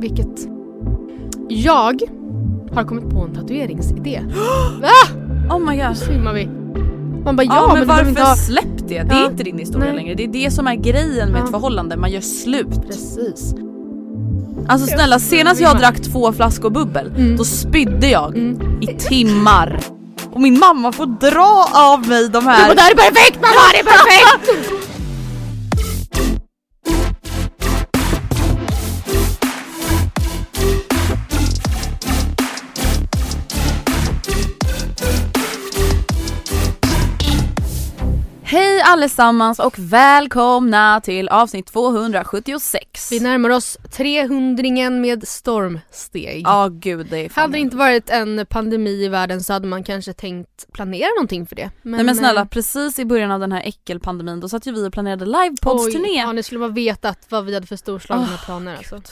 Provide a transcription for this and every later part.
Vilket? Jag har kommit på en tatueringsidé. Oh my god. Svimmar vi. Man bara ja, Ja, men, men, varför inte ha... släpp det? Det är Ja. inte din historia Nej. längre. Det är det som är grejen med Ja. ett förhållande, man gör slut. Precis. Alltså snälla, senast jag drack två flaskor bubbel, Mm. då spydde jag i timmar. Och min mamma får dra av mig de här... Och det här är perfekt mamma, det är perfekt! allesammans och välkomna till avsnitt 276. Vi närmar oss 300 med stormsteg. Ja gud det är fan Hade det inte varit en pandemi i världen så hade man kanske tänkt planera någonting för det. Nej men snälla, eh, precis i början av den här äckelpandemin då satt ju vi och planerade livepods-turné. Ja ni skulle bara vetat vad vi hade för storslagna Åh, planer alltså. Gud.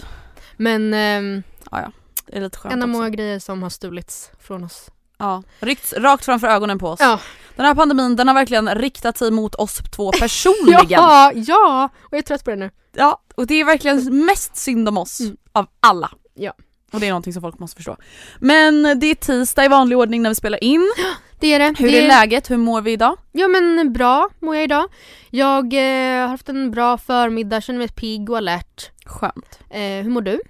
Men ehm, Ja, ja. Det är lite skönt en av många grejer som har stulits från oss. Ja, ryckts rakt framför ögonen på oss. Ja. Den här pandemin den har verkligen riktat sig mot oss två personligen. Ja, ja! Och jag är trött på det nu. Ja, och det är verkligen mest synd om oss Mm. av alla. Ja. Och det är någonting som folk måste förstå. Men det är tisdag i vanlig ordning när vi spelar in. Det är det. Hur det är läget? Hur mår vi idag? Ja men bra mår jag idag. Jag eh, har haft en bra förmiddag, känner mig pigg och alert. Skönt. Eh, hur mår du?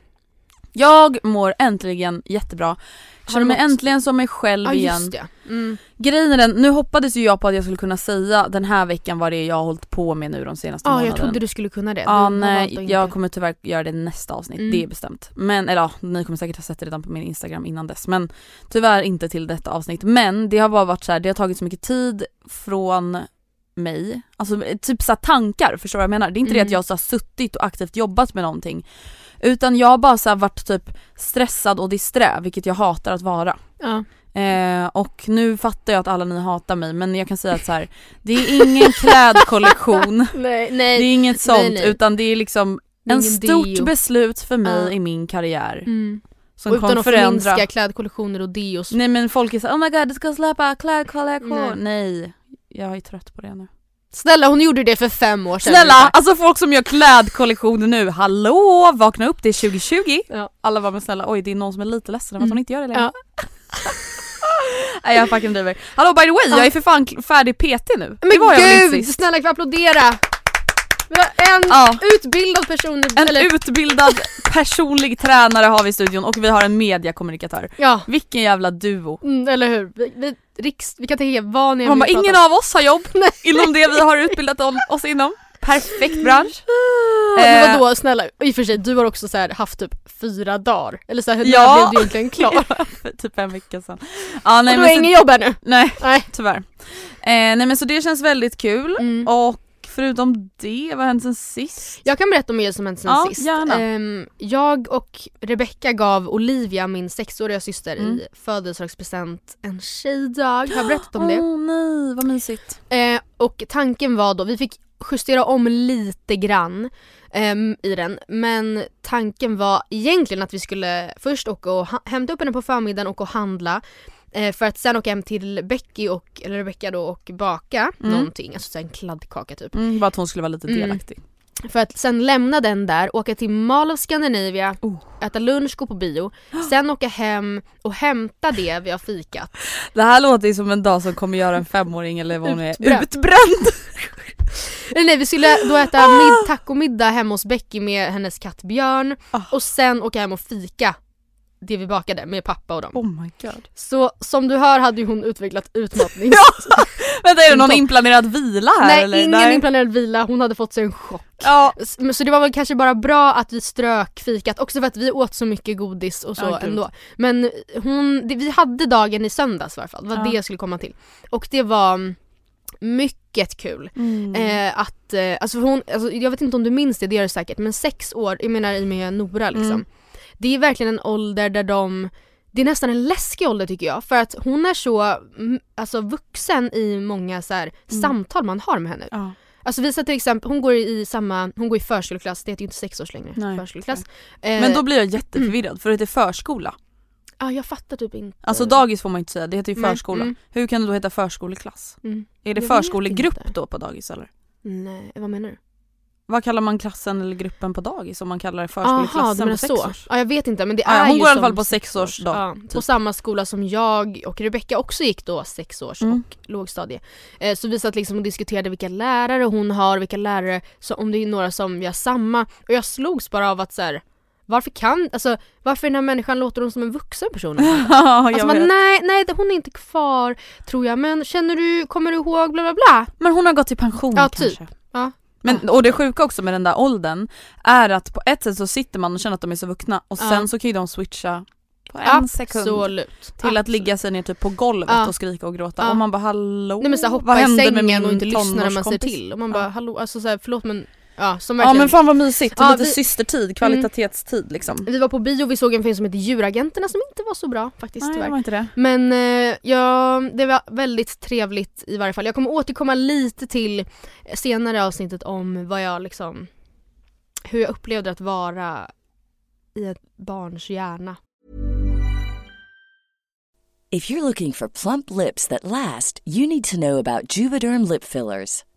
Jag mår äntligen jättebra. Har Känner mig mått- äntligen som mig själv Ja igen. just det. Mm. Grejen är den, nu hoppades ju jag på att jag skulle kunna säga den här veckan vad det är jag har hållit på med nu de senaste Ja månaderna. jag trodde du skulle kunna det. Ja har nej, jag kommer tyvärr göra det nästa avsnitt, Mm. det är bestämt. Men, eller ja, ni kommer säkert ha sett det redan på min instagram innan dess. Men tyvärr inte till detta avsnitt. Men det har bara varit så här, det har tagit så mycket tid från mig, alltså typ så tankar, förstår du vad jag menar? Det är inte det Mm. att jag så här suttit och aktivt jobbat med någonting. Utan jag har bara så varit typ stressad och disträ, vilket jag hatar att vara. Ja. Eh, och nu fattar jag att alla ni hatar mig men jag kan säga att så här, det är ingen klädkollektion, Nej, det nej. är inget sånt nej, utan det är liksom Det en stort deo. beslut för mig Ja. i min karriär Mm. som Och utan att förändra. förminska klädkollektioner och deos. Nej men folk är såhär oh my god du ska släppa klädkollektion. Nej. Nej. jag är trött på det nu. Snälla hon gjorde det för fem år sedan. Snälla, ungefär. alltså folk som gör klädkollektioner nu, hallå vakna upp det är 2020. Ja. Alla var men snälla oj det är någon som är lite ledsen över att Mm. hon inte gör det längre. Ja. Nej jag fucking driver. Hallå by the way, jag är för fan färdig PT nu. Men det var jag gud, sist. snälla kan vi applådera? Vi har en Ja. utbildad person, En eller utbildad personlig tränare har vi i studion och vi har en mediakommunikatör. ja, Vilken jävla duo. mm, eller hur? Vi, vi, riks, vi kan tänka vad ni Man bara, ingen av oss har jobb inom det vi har utbildat oss inom. Perfekt bransch. men Eh, vadå snälla, i och för sig du har också så här haft typ fyra dagar. Eller så här, Ja. blev du egentligen klar? för typ en vecka sedan. Ja, nej, och du men har så, inget jobb ännu? nej Nej. tyvärr. Eh, nej men så det känns väldigt kul Mm. och förutom det, vad har hänt sen sist? Jag kan berätta om er som hänt sen Ja, sist. gärna. Ehm, jag och Rebecca gav Olivia, min sexåriga syster, Mm. i födelsedagspresent en tjejdag. Har jag berättat om det? Åh nej, vad mysigt. Eh, och tanken var då, vi fick justera om lite grann ehm, i den men tanken var egentligen att vi skulle först åka och hämta upp henne på förmiddagen och, och handla eh, för att sen åka hem till Becky och, eller Rebecca då och baka Mm. någonting, alltså en kladdkaka typ. Mm, bara att hon skulle vara lite Mm. delaktig. För att sen lämna den där, åka till Mall of Scandinavia, Oh. äta lunch, gå på bio, sen åka hem och hämta det vi har fikat. Det här låter ju som en dag som kommer göra en femåring eller vad hon är Utbränd. utbränd. Eller nej, vi skulle då äta mid- tacomiddag hemma hos Becky med hennes katt Björn Ah. och sen åka hem och fika det vi bakade med pappa och dem. Oh my god. Så som du hör hade ju hon utvecklat utmattnings... Vänta är det någon inplanerad vila här Nej, eller? ingen inplanerad vila, hon hade fått sig en chock. Ja. Så det var väl kanske bara bra att vi strök fikat, också för att vi åt så mycket godis och så Ja, ändå. Men hon, det, vi hade dagen i söndags i alla fall, det var Ja. det jag skulle komma till. Och det var mycket kul. Mm. Eh, att, eh, alltså hon, alltså jag vet inte om du minns det, det gör du säkert, men sex år, jag menar i och med Nora liksom. Mm. Det är verkligen en ålder där de, det är nästan en läskig ålder tycker jag, för att hon är så mm, alltså, vuxen i många så här, Mm. samtal man har med henne. Ja. Alltså vi sa till exempel, hon går i samma, hon går i förskoleklass, det heter ju inte sex års längre, Nej, förskoleklass. Eh, Men då blir jag jätteförvirrad för det är förskola. Ja jag fattar typ inte. Alltså dagis får man inte säga, det heter ju Nej, förskola. mm. Hur kan det då heta förskoleklass? Mm. Är det Jag förskolegrupp då på dagis eller? Nej, vad menar du? Vad kallar man klassen eller gruppen på dagis om man kallar det Jaha, du förskoleklassen menar på sex så. års? Ja jag vet inte men det Ja, är hon ju går i alla fall på sex sex års dag, Ja, på typ. samma skola som jag och Rebecca också gick då sex års Mm. och lågstadie. Eh, så vi satt liksom och diskuterade vilka lärare hon har, vilka lärare, så om det är några som vi har samma. Och jag slogs bara av att så här, varför kan, alltså varför den här människan låter hon som en vuxen person? Ja, Alltså man, nej, nej hon är inte kvar tror jag men känner du, kommer du ihåg bla bla bla? Men hon har gått i pension Ja, kanske. typ. Ja. Men, och det sjuka också med den där åldern är att på ett sätt så sitter man och känner att de är så vuxna och Ja. sen så kan ju de switcha på en sekund Absolut. till att ligga sig ner typ på golvet Ja. och skrika och gråta Ja. och man bara hallå? Nej men vad hoppa i händer med sängen min och inte lyssna när man säger till. Och man Ja. bara hallå, alltså såhär, förlåt men ja som Ja verkligen. men fan vad mysigt, Ja, lite vi- Mm. systertid, kvalitetstid liksom. Vi var på bio och vi såg en film som heter Djuragenterna som inte var så bra faktiskt Nej tyvärr. var inte det. Men eh, ja, det var väldigt trevligt i varje fall. Jag kommer återkomma lite till senare avsnittet om vad jag liksom hur jag upplevde att vara i ett barns hjärna. If you're looking for plump lips that last, you need to know about Juvederm lip fillers.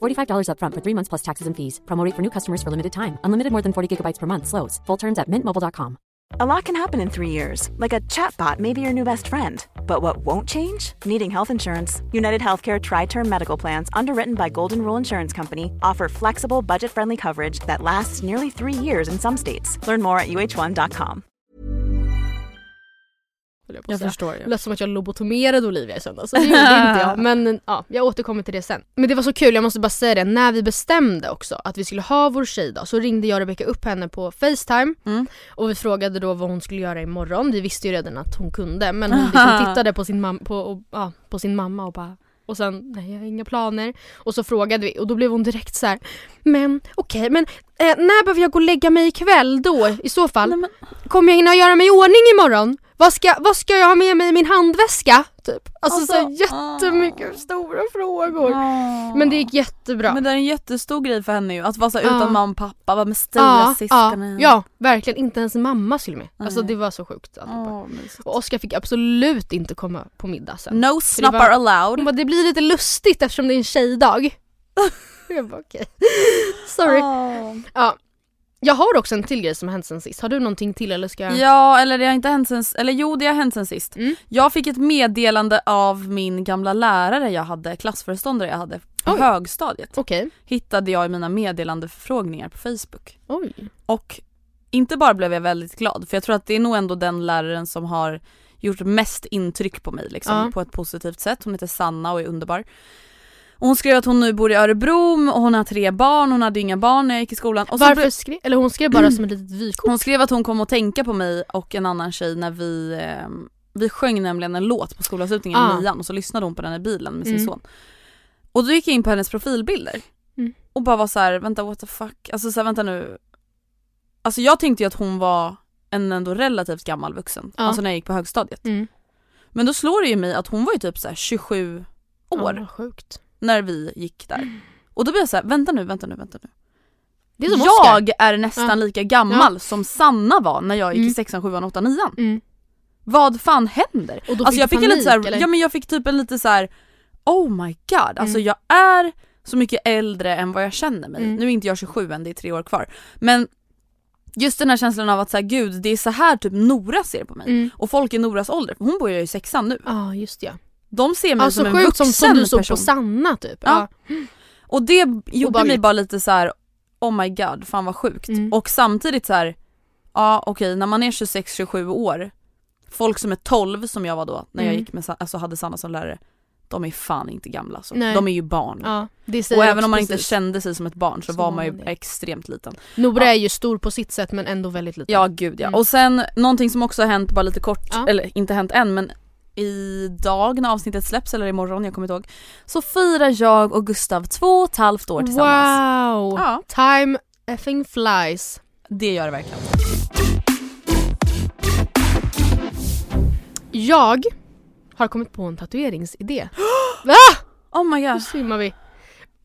$45 upfront for three months plus taxes and fees. Promo rate for new customers for limited time. Unlimited more than 40 gigabytes per month. Slows. Full terms at mintmobile.com. A lot can happen in three years, like a chatbot may be your new best friend. But what won't change? Needing health insurance. United Healthcare Tri Term Medical Plans, underwritten by Golden Rule Insurance Company, offer flexible, budget friendly coverage that lasts nearly three years in some states. Learn more at uh1.com. jag Jag förstår ju. lät som att jag lobotomerade Olivia i söndags, det gjorde inte jag. Men ja, jag återkommer till det sen. Men det var så kul, jag måste bara säga det, när vi bestämde också att vi skulle ha vår tjejdag så ringde jag och Rebecca upp henne på Facetime Mm. och vi frågade då vad hon skulle göra imorgon. Vi visste ju redan att hon kunde men hon liksom tittade på sin, mam- på, och, ja, på sin mamma och bara och sen, nej jag har inga planer. Och så frågade vi och då blev hon direkt så här. Men okej, men eh, när behöver jag gå och lägga mig ikväll då i så fall? Nej, men, Kommer jag hinna göra mig i ordning imorgon? Vad ska, vad ska jag ha med mig i min handväska? Typ. Alltså, Alltså, så jättemycket stora frågor. ah. Men det gick jättebra. Men det är en jättestor grej för henne ju, att vara så Ja. utan mamma och pappa, vara med stora ja, syskonen. ja, verkligen. Inte ens mamma skulle med. Alltså det var så sjukt. mysigt. Och Oskar fick absolut inte komma på middag sen. No det snuppar var- allowed. Hon bara, det blir lite lustigt eftersom det är en tjejdag. jag bara okej. Sorry. Ah. Ja. Jag har också en till grej som har hänt sen sist. Har du någonting till eller ska jag? Ja, eller det har inte hänt sen, eller jo det har hänt sen sist. Mm. Jag fick ett meddelande av min gamla lärare jag hade, klassföreståndare jag hade på Oj. högstadiet. Okej. Hittade jag i mina meddelandeförfrågningar på Facebook. Oj. Och inte bara blev jag väldigt glad, för jag tror att det är nog ändå den läraren som har gjort mest intryck på mig liksom, Ja. på ett positivt sätt. Hon heter Sanna och är underbar. Och hon skrev att hon nu bor i Örebro och hon har tre barn, hon hade inga barn när jag gick i skolan. Och Varför skrev, eller hon skrev bara som ett litet vykort. hon skrev att hon kom att tänka på mig och en annan tjej när vi, eh, vi sjöng nämligen en låt på skolavslutningen Ah. i nian och så lyssnade hon på den i bilen med sin Mm. son. Och då gick jag in på hennes profilbilder Mm. och bara var så här: vänta what the fuck, alltså så här, vänta nu. Alltså jag tänkte ju att hon var en ändå relativt gammal vuxen, Ja. alltså när jag gick på högstadiet. Mm. Men då slår det ju mig att hon var ju typ så här 27 år Ja, sjukt. När vi gick där. Och då blir jag så här: vänta nu, vänta nu, vänta nu. Det är som Oscar. jag är nästan Ja. lika gammal som Sanna var när jag gick Mm. i sexan, sjuan, åttan, nian. Mm. Vad fan händer? Och då alltså fick jag fick en lite så panik, här, ja men jag fick typ en lite så här. oh my god, alltså Mm. jag är så mycket äldre än vad jag känner mig. Mm. Nu är inte jag 27 än, det är tre år kvar. Men just den här känslan av att säga gud det är så här typ Nora ser på mig. Mm. Och folk i Noras ålder, hon bor ju i sexan nu. Ja just ja. De ser mig Alltså som en sjukt vuxen som, som du såg person. på Sanna typ. Ja. Och det gjorde mig Obehagligt. bara lite så här. oh my god, fan vad sjukt. Mm. Och samtidigt så här. ja okej när man är 26-27 år, folk som är 12 som jag var då när jag Mm. gick med, alltså hade Sanna som lärare, de är fan inte gamla så. Nej. De är ju barn. Ja, och jag även om man inte precis. kände sig som ett barn så, Så var man ju det. extremt liten. Nora Ja. är ju stor på sitt sätt men ändå väldigt liten. Ja gud ja. Mm. Och sen någonting som också har hänt bara lite kort, Ja. eller inte hänt än men idag när avsnittet släpps eller imorgon, jag kommer inte ihåg. Så firar jag och Gustav två och ett halvt år tillsammans. Wow! Ja. Time effing flies. Det gör det verkligen. Jag har kommit på en tatueringsidé. Va? Oh my Nu god. svimmar vi.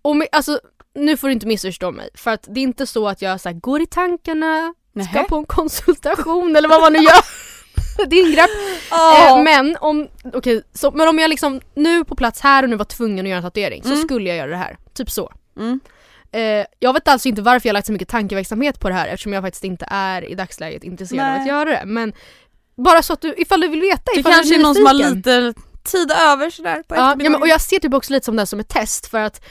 Och med, alltså, nu får du inte missförstå mig för att det är inte så att jag så här, går i tankarna, ska Nähä. på en konsultation eller vad man nu gör. Din grepp. Åh. Eh, men om, okej, så, men om jag liksom nu på plats här och nu var tvungen att göra en tatuering så Mm. skulle jag göra det här. Typ så. Mm. Eh, jag vet alltså inte varför jag lagt så mycket tankeverksamhet på det här eftersom jag faktiskt inte är i dagsläget intresserad av Nej. att göra det. Men bara så att du, ifall du vill veta, Det ifall kanske du är någon som har lite tid över sådär på Ja, ja, men, och jag ser typ också lite som det här som ett test för att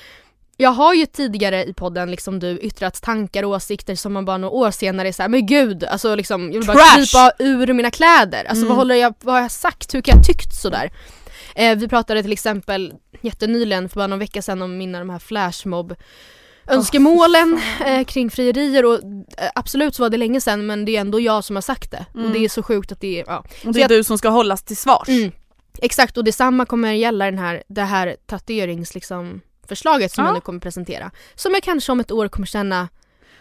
jag har ju tidigare i podden liksom du yttrat tankar och åsikter som man bara några år senare är såhär, men gud, alltså liksom jag vill bara Trash! krypa ur mina kläder. Alltså Mm. vad, håller jag, vad har jag sagt, hur kan jag tyckt sådär? Eh, vi pratade till exempel jättenyligen, för bara någon vecka sedan, om mina de här flashmob önskemålen eh, kring frierier och eh, absolut så var det länge sedan men det är ändå jag som har sagt det. Och Mm. det är så sjukt att det är, ja. Och det är jag- du som ska hållas till svars. Mm. Exakt och detsamma kommer gälla den här, det här tatuerings liksom, förslaget som Ja. jag nu kommer presentera. Som jag kanske om ett år kommer känna,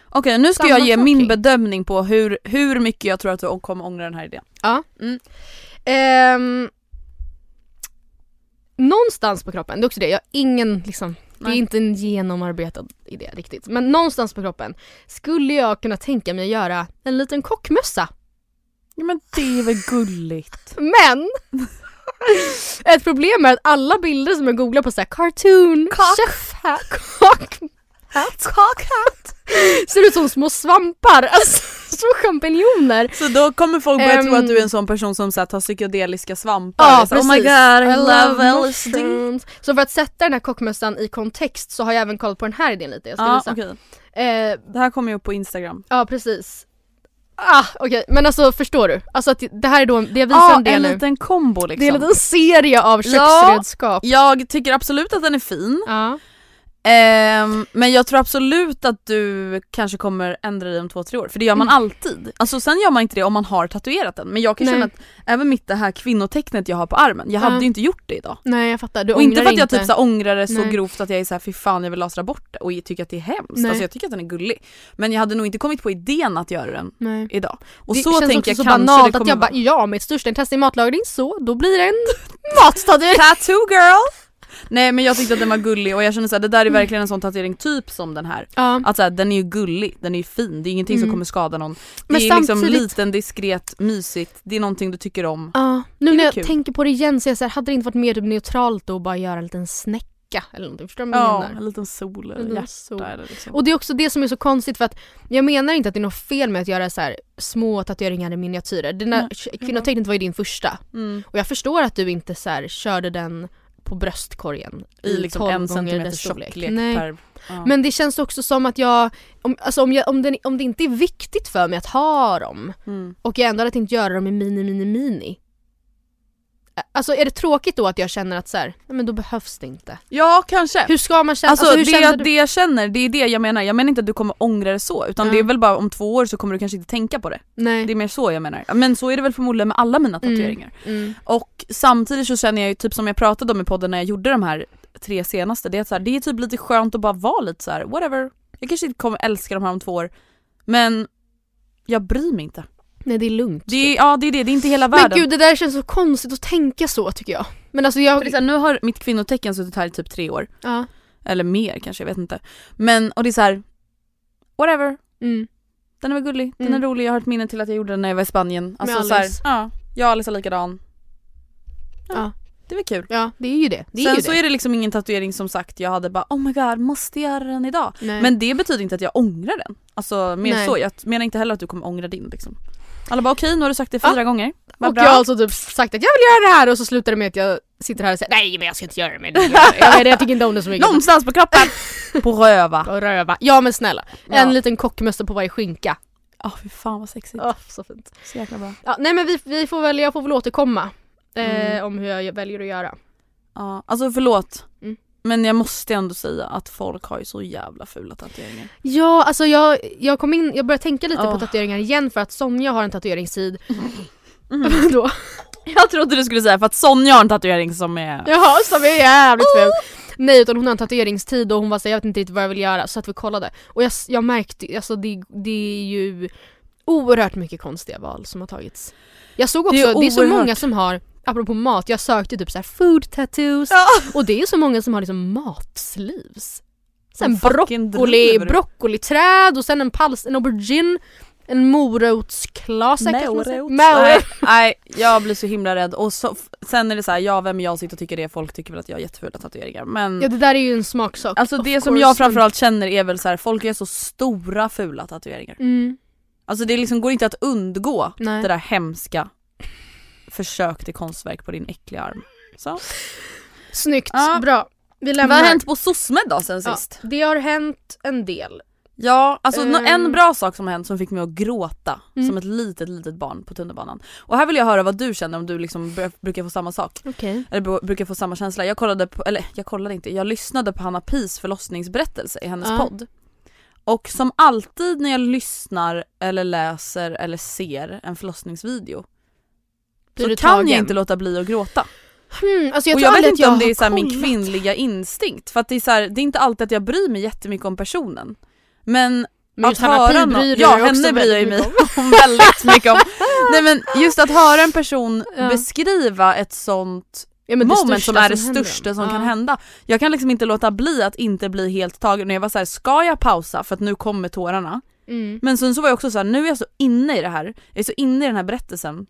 Okej nu ska jag ge min kring. bedömning på hur, hur mycket jag tror att du kommer ångra den här idén. ja. Mm. Ehm, någonstans på kroppen, det är också det, jag har ingen liksom, det är inte en genomarbetad idé riktigt. Men någonstans på kroppen skulle jag kunna tänka mig att göra en liten kockmössa. Ja men det är väl gulligt. Men! Ett problem är att alla bilder som jag googlar på så här cartoon, chef hat, cock hat, cock hat ser ut som små svampar, alltså små champinjoner. Så då kommer folk börja tro Ehm. att du är en sån person som så här, tar psykedeliska svampar. Ja så, precis. Oh my god I, love LSD. mushrooms. Så för att sätta den här kockmössan i kontext så har jag även kollat på den här idén lite. Jag ska Ja visa. okej. Eh, Det här kommer ju upp på instagram. ja precis. Ah, Okej, men alltså förstår du? Alltså att det här är då, det jag visar Ja, en del en liten kombo liksom. Det är en liten serie av Ja. köksredskap. Jag tycker absolut att den är fin. Ja. Ehm, men jag tror absolut att du kanske kommer ändra dig om två, tre år, för det gör man Mm. alltid. Alltså sen gör man inte det om man har tatuerat den, men jag kan Nej. känna att även mitt det här kvinnotecknet jag har på armen, jag hade Ja. ju inte gjort det idag. Nej jag fattar, du och inte för att jag inte. typ så här ångrar det så Nej. grovt att jag är såhär fy fan jag vill lasra bort det och tycker att det är hemskt. Nej. Alltså jag tycker att den är gullig. Men jag hade nog inte kommit på idén att göra den Nej. idag. Och det så känns tänker också jag så kanske banalt att jag bara, ja mitt största intresse är matlagning så då blir det en matstaty. Tattoo girl! Nej men jag tyckte att den var gullig och jag känner såhär det där är verkligen en sån tatuering typ som den här. Ja. Att såhär, den är ju gullig, den är ju fin, det är ingenting som Mm. kommer skada någon. Det Men är liksom samtidigt- liten, diskret, mysigt, det är någonting du tycker om. Ja, nu när jag kul. tänker på det igen så är jag så här, hade det inte varit mer typ neutralt då att bara göra en liten snäcka eller någonting? Förstår du vad jag Ja, menar? en liten sol eller hjärta sol. eller liksom. Och det är också det som är så konstigt för att jag menar inte att det är något fel med att göra så här små tatueringar i miniatyrer. Där Nej. kvinnotecknet var ju din första. Mm. Och jag förstår att du inte så här körde den på bröstkorgen I liksom 12 en centimeter storlek. tjocklek Nej. per... Ja. Men det känns också som att jag, om, alltså om, jag om, det, om det inte är viktigt för mig att ha dem Mm. och jag ändå hade tänkt göra dem i mini mini mini. Alltså är det tråkigt då att jag känner att så här, nej men då behövs det inte. Ja kanske. Hur ska man känna? Alltså, Alltså, det, jag, du? det jag känner, det är det jag menar. Jag menar inte att du kommer ångra det så, utan Ja. det är väl bara om två år så kommer du kanske inte tänka på det. Nej. Det är mer så jag menar. Men så är det väl förmodligen med alla mina Mm. tatueringar. Mm. Och samtidigt så känner jag ju typ som jag pratade om i podden när jag gjorde de här tre senaste, det är, så här, det är typ lite skönt att bara vara lite så här: whatever. Jag kanske inte kommer älska de här om två år, men jag bryr mig inte. Nej det är lugnt. Det är, ja det är det, det är inte hela men världen. gud det där känns så konstigt att tänka så tycker jag. Men alltså jag... För det är så här, nu har mitt kvinnotecken suttit här i typ tre år, ja. eller mer kanske, jag vet inte. Men, och det är så här: whatever. Mm. Den är väl gullig, den Mm. är rolig, jag har ett minne till att jag gjorde den när jag var i Spanien. Alltså Med så här, Alice. ja, jag och Alice är likadan. Ja, Ja. Det var kul. ja det är ju det. det är Sen ju så det. är det liksom ingen tatuering som sagt jag hade bara oh my god måste göra den idag. Nej. Men det betyder inte att jag ångrar den. Alltså mer Nej. så, jag menar inte heller att du kommer ångra din liksom. Alla bara okej nu har du sagt det fyra Ja. gånger. Vad och bra. jag har alltså typ sagt att jag vill göra det här och så slutar det med att jag sitter här och säger nej men jag ska inte göra det men jag, jag, jag tycker inte om det så mycket. Någonstans på kroppen! på röva. Och röva. Ja men snälla. Ja. En liten kockmössa på varje skinka. Ja fy fan vad sexigt. Oh, så fint. Så jäkla bra. Ja, nej men vi, vi får väl, jag får väl återkomma eh, Mm. om hur jag väljer att göra. Ja, alltså förlåt. Mm. Men jag måste ändå säga att folk har ju så jävla fula tatueringar. Ja alltså jag, jag kom in, jag började tänka lite på Åh. tatueringar igen för att Sonja har en tatueringstid. Mm. Då. Jag trodde du skulle säga för att Sonja har en tatuering som är... Jaha, som är jävligt ful. Nej utan hon har en tatueringstid och hon var så jag vet inte riktigt vad jag vill göra så att vi kollade. Och jag, jag märkte, alltså det, det är ju oerhört mycket konstiga val som har tagits. Jag såg också, Det det är är, så många som har, apropå mat, jag sökte typ så här food tattoos och det är så många som har liksom matsleeves. Sen broccoli, broccoliträd och sen en pals, en aubergine, en morotsklase. Morot. Nej, nej, jag blir så himla rädd och så, sen är det så här, ja vem jag sitter och tycker det, folk tycker väl att jag har jättefula tatueringar men Ja det där är ju en smaksak. Alltså det som jag framförallt känner är väl så här, folk är så stora fula tatueringar. Mm, Alltså det liksom går inte att undgå nej. det där hemska försök till konstverk på din äckliga arm. Så. Snyggt, Ja. bra. Vi Vad lämnar. har hänt på SOSMED då sen Ja, sist? det har hänt en del. Ja, alltså nå- en Ehm. bra sak som har hänt som fick mig att gråta Mm. som ett litet litet barn på tunnelbanan. Och här vill jag höra vad du känner om du liksom br- brukar få samma sak. Okej. Eller br- brukar få samma känsla. Jag kollade på, eller jag kollade inte, jag lyssnade på Hanna Pis förlossningsberättelse i hennes Ja. podd. Och som alltid när jag lyssnar eller läser eller ser en förlossningsvideo så kan jag inte låta bli att gråta. Hmm, alltså jag och jag vet inte jag om det är så min kvinnliga instinkt för att det är, så här, det är inte alltid att jag bryr mig jättemycket om personen. Men Men att höra Pi nå- bryr du ja, henne bryr jag mig om väldigt mycket om. Nej men just att höra en person Ja. beskriva ett sånt Ja, moment som är det största som Ja. kan hända. Jag kan liksom inte låta bli att inte bli helt tagen. När jag var så här, ska jag pausa för att nu kommer tårarna? Mm. Men sen så var jag också så här, nu är jag så inne i det här, jag är så inne i den här berättelsen.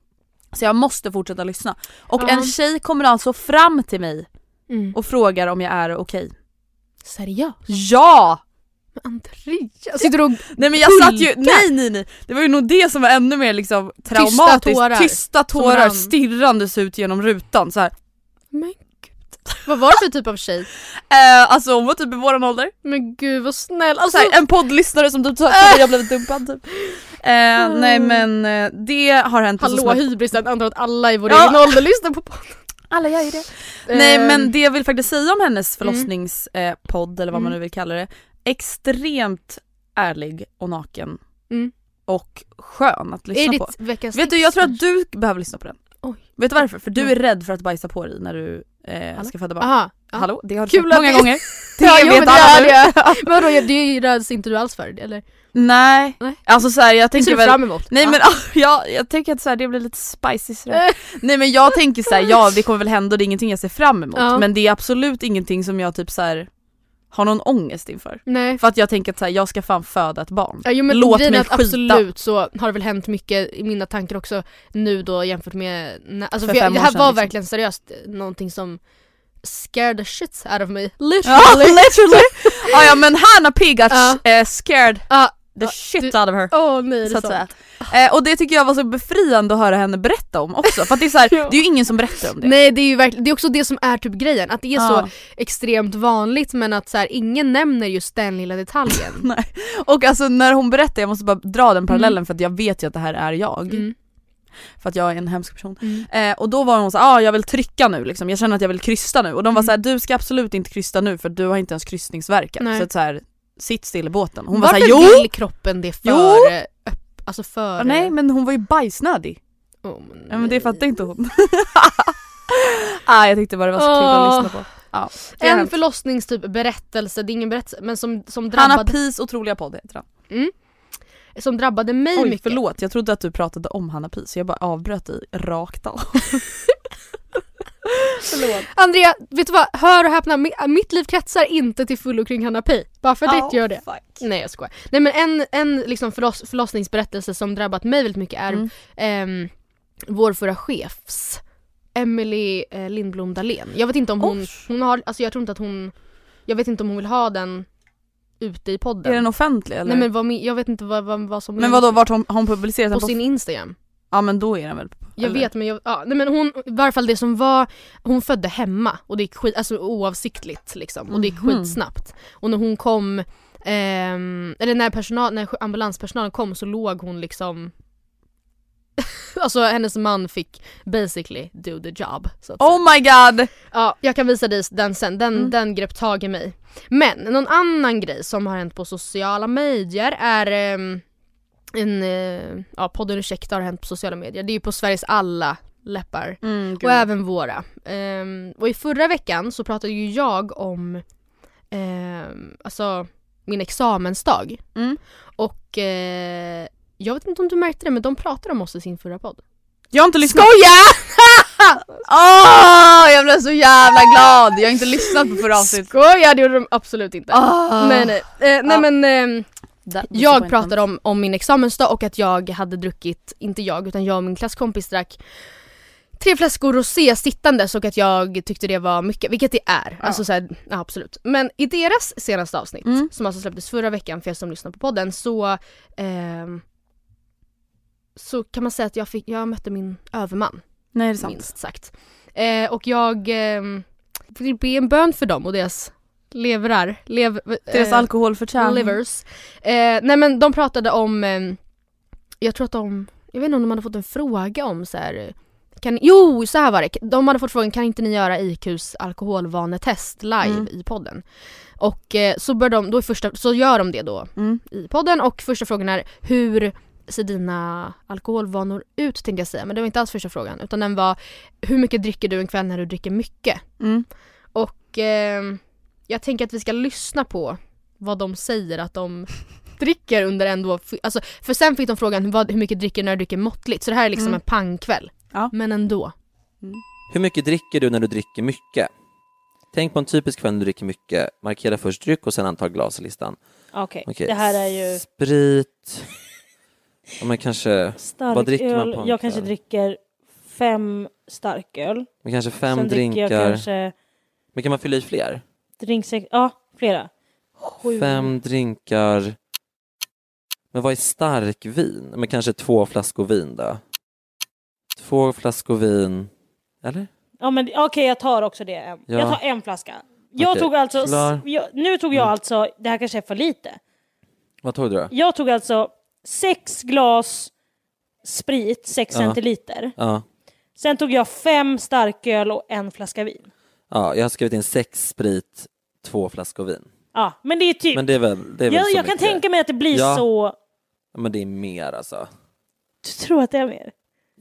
Så jag måste fortsätta lyssna. Och Ja. en tjej kommer alltså fram till mig Mm. och frågar om jag är okej. Seriöst? Ja! Men Andrea, sitter du och... Nej men jag satt ju, nej nej nej, det var ju nog det som var ännu mer liksom traumatiskt. tårar. Tysta tårar stirrandes ut genom rutan så här. Men. Vad var det för typ av tjej? Eh, alltså hon var typ i våran ålder. Men gud vad snäll. Alltså, Så här, en poddlyssnare som typ sa att jag blivit dumpad typ. Eh, nej men eh, det har hänt Hallå hybrisen, antar att alla i vår Ja. egen ålder lyssnar på podden. Alla gör ju det. Nej Ehm, men det jag vill faktiskt säga om hennes Mm. förlossningspodd eller vad man Mm. nu vill kalla det. Extremt ärlig och naken. Mm. Och skön att Är lyssna det på. Vet du jag tror att du behöver lyssna på den. Oj. Vet du varför? För du Nej. är rädd för att bajsa på dig när du eh, ska föda barn. Aha. Ja. Hallå? Det har du Kul sagt många det- gånger. Det Ja, jo, vet men det alla är nu. det. Men vadå, det räds inte du alls för eller? Nej. Nej. Alltså såhär jag tänker väl fram emot? Nej men ja, jag tänker att så här, det blir lite spicy sådär. Nej men jag tänker så här, ja det kommer väl hända och det är ingenting jag ser fram emot Ja. men det är absolut ingenting som jag typ så här har någon ångest inför. Nej. För att jag tänker att så här, jag ska fan föda ett barn. Ja, jo, men Låt mig skita. absolut så har det väl hänt mycket i mina tankar också nu då jämfört med, alltså För för jag, det här var liksom. verkligen seriöst någonting som scared the shit out of me. Ja, Literally! literally! ja, men Hanna P got Ja. eh, scared Ja, the Ja, shit du- out of her. Åh nej, det Så att säga. sant. Eh, och det tycker jag var så befriande att höra henne berätta om också för att det är så här, det är ju ingen som berättar om det. Nej det är ju verkligen, det är också det som är typ grejen, att det är Ja. så extremt vanligt men att så här, ingen nämner just den lilla detaljen. Nej. Och alltså när hon berättar, jag måste bara dra den parallellen för att jag vet ju att det här är jag. Mm. För att jag är en hemsk person. Mm. Eh, och då var hon så ah, jag vill trycka nu liksom, jag känner att jag vill krysta nu. Och de var Mm. så här, du ska absolut inte krysta nu för du har inte ens kryssningsverkar. Nej. Så att så sitt still i båten. Hon var Varför här, jo! vill kroppen det för, Jo! öpp, alltså för... Ja, nej men hon var ju bajsnödig. oh, men Ja, men det fattar inte hon. ah, jag tyckte bara det var så kul att Åh. lyssna på. Ja, En förlossningstyp berättelse, det är ingen berättelse men som, som, Hanna drabbade, Pis otroliga podd heter han. som drabbade mig Oj mycket. förlåt, jag trodde att du pratade om Hanna Pis jag bara avbröt dig rakt av. förlåt. Andrea, vet du vad? Hör och häpna, mi- mitt liv kretsar inte till fullo kring Hanna Pi. Bara för ditt gör det. Fuck. Nej jag skojar. Nej men en, en liksom förloss, förlossningsberättelse som drabbat mig väldigt mycket är Mm. ehm, vår förra chefs Emily eh, Lindblom Dahlén. Jag vet inte om hon, hon har, alltså jag tror inte att hon, jag vet inte om hon vill ha den ute i podden. Är den offentlig eller? Nej men vad, jag vet inte vad, vad, vad som men vadå, vart har har hon publicerat den på sin Instagram. Ja men då är den väl på, Jag eller? vet men jag, ja, nej men hon, i varje fall det som var, hon födde hemma och det gick skit, alltså oavsiktligt liksom och det gick Mhm. skitsnabbt. Och när hon kom, ehm, eller när, personal, när ambulanspersonalen kom så låg hon liksom Alltså hennes man fick basically do the job. Oh my god! Ja, jag kan visa dig den sen, den, Mm. den grep tag i mig. Men någon annan grej som har hänt på sociala medier är ehm, en, eh, ja podden Ursäkta har hänt på sociala medier. Det är ju på Sveriges alla läppar. Mm. Och även våra. Ehm, och i förra veckan så pratade ju jag om ehm, alltså min examensdag. Mm. Och eh, jag vet inte om du märkte det men de pratade om oss i sin förra podd. Jag har inte lyssnat. Skoja! Åh, jag blev så jävla glad! Jag har inte lyssnat på förra avsnittet. Skoja, det gjorde de absolut inte. Nej nej. Eh, nej Ja. men ehm, That jag pratade om, om min examensdag och att jag hade druckit, inte jag utan jag och min klasskompis drack tre flaskor rosé sittandes och att jag tyckte det var mycket, vilket det är. Ja. Alltså så här, ja, absolut. Men i deras senaste avsnitt, Mm. som alltså släpptes förra veckan för er som lyssnar på podden, så ehm, så kan man säga att jag, fick, jag mötte min överman, Nej det är sant. minst sagt. Eh, och jag eh, vill be en bön för dem och deras levrar, lev, Deras eh, alkoholförträning. Livers. Eh, nej men de pratade om, eh, jag tror att de, jag vet inte om de hade fått en fråga om så här. Kan, jo, så här var det. De hade fått frågan, kan inte ni göra IQs alkoholvanetest live Mm. i podden? Och eh, så, bör de, då första, så gör de det då Mm. i podden och första frågan är hur ser dina alkoholvanor ut tänkte jag säga, men det var inte alls första frågan utan den var hur mycket dricker du en kväll när du dricker mycket? Mm. Och eh, jag tänker att vi ska lyssna på vad de säger att de dricker under ändå, alltså, för sen fick de frågan vad, hur mycket dricker du när du dricker måttligt? Så det här är liksom Mm. en pangkväll. Ja. Men ändå. Hur mycket dricker du när du dricker mycket? Tänk på en typisk kväll när du dricker mycket. Markera först dryck och sen antal glas i listan. Okej, Okej. det här är ju Sprit. Ja, men kanske, starköl. Vad dricker man på en jag kanske kväll? dricker fem starköl. men kanske fem Sen drinkar. jag kanske Men kan man fylla i fler? Drinksex, ja flera. Sju. Fem drinkar. Men vad är starkvin? Men kanske två flaskor vin då? Två flaskor vin. Eller? Ja men okej jag tar också det. Ja. Jag tar en flaska. Jag Okej, tog alltså, jag, nu tog jag Mm. alltså, det här kanske är för lite. Vad tog du då? Jag tog alltså sex glas sprit, sex Ja. centiliter. Ja. Sen tog jag fem starköl och en flaska vin. Ja, jag har skrivit in sex sprit, två flaskor vin. Ja, men det är typ... Men det är väl, det är väl jag så jag kan mycket. tänka mig att det blir Ja. så... Ja, men det är mer alltså. Du tror att det är mer?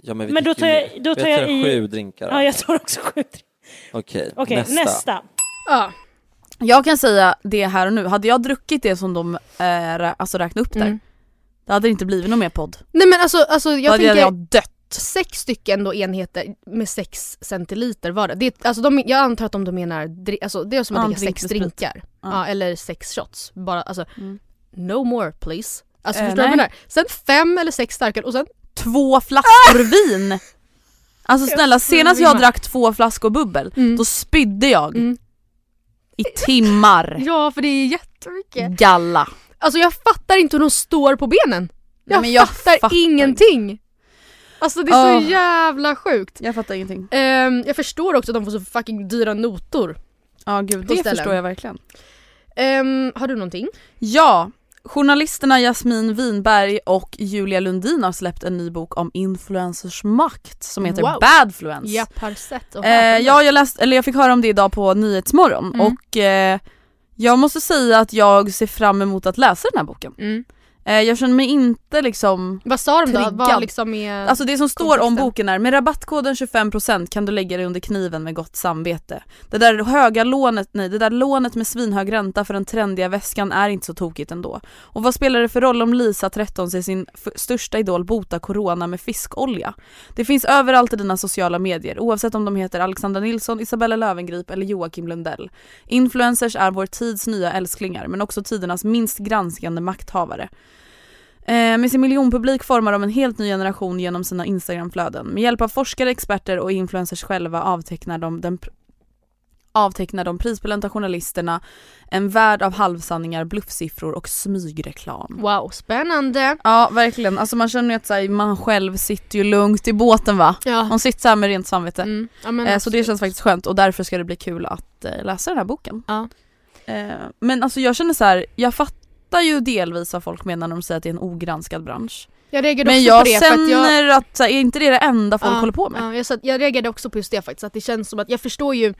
Ja, men vi Men då tar jag- då tar jag jag i- sju drinkar. Ja, jag tar också sju. Okej, Okej, nästa. nästa. Ja. Jag kan säga det här och nu, hade jag druckit det som de rä- alltså räknade upp där, Mm. det hade det inte blivit någon mer podd. Nej men alltså, alltså Då jag hade tänker jag dött. Sex stycken då enheter med sex centiliter var det. det alltså de, jag antar att de då menar, alltså det är som att Ja, dricka sex drinkar. Ja. Ja. eller sex shots. Bara, alltså, Mm. no more please. Alltså Eh, förstår du vad jag menar? Sen fem eller sex starköl och sen Två flaskor vin! Alltså snälla, senast jag drack två flaskor bubbel, Mm. då spydde jag Mm. i timmar. Ja för det är jättemycket. Galla. Alltså jag fattar inte hur de står på benen. Jag, Nej, jag fattar, fattar ingenting. Alltså det är så Åh. jävla sjukt. Jag fattar ingenting. Ehm, jag förstår också att de får så fucking dyra notor. Ja gud, På det ställen. förstår jag verkligen. Ehm, har du någonting? Ja, journalisterna Jasmin Winberg och Julia Lundin har släppt en ny bok om influencers makt som heter Wow. Badfluence. Japp, har sett och Eh, ja, jag, läst, eller jag fick höra om det idag på Nyhetsmorgon Mm. och eh, jag måste säga att jag ser fram emot att läsa den här boken. Mm. Eh, jag känner mig inte liksom Vad sa de då? triggad. Vad liksom är... Alltså det som står om kontexten? boken är med rabattkoden 25% kan du lägga dig under kniven med gott samvete. Det där höga lånet, nej det där lånet med svinhög ränta för den trendiga väskan är inte så tokigt ändå. Och vad spelar det för roll om Lisa 13 ser sin största idol bota corona med fiskolja? Det finns överallt i dina sociala medier oavsett om de heter Alexandra Nilsson, Isabella Löwengrip eller Joakim Lundell. Influencers är vår tids nya älsklingar men också tidernas minst granskande makthavare. Eh, med sin miljonpublik formar de en helt ny generation genom sina Instagramflöden. Med hjälp av forskare, experter och influencers själva avtecknar de, den avtecknar de prisbelönta journalisterna en värld av halvsanningar, bluffsiffror och smygreklam. Wow, spännande. Ja verkligen, alltså man känner ju att här, man själv sitter ju lugnt i båten va? Ja. Man sitter så här med rent samvete. Mm. ja Eh, så det känns faktiskt skönt och därför ska det bli kul att eh, läsa den här boken. Ja. Men alltså jag känner så här, jag fattar ju delvis vad folk menar när de säger att det är en ogranskad bransch. Jag reagerade Men också jag på det för att jag... känner att, så här, är inte det det enda folk Ja, håller på med? Ja, jag, jag reagerade också på just det faktiskt, att det känns som att jag förstår ju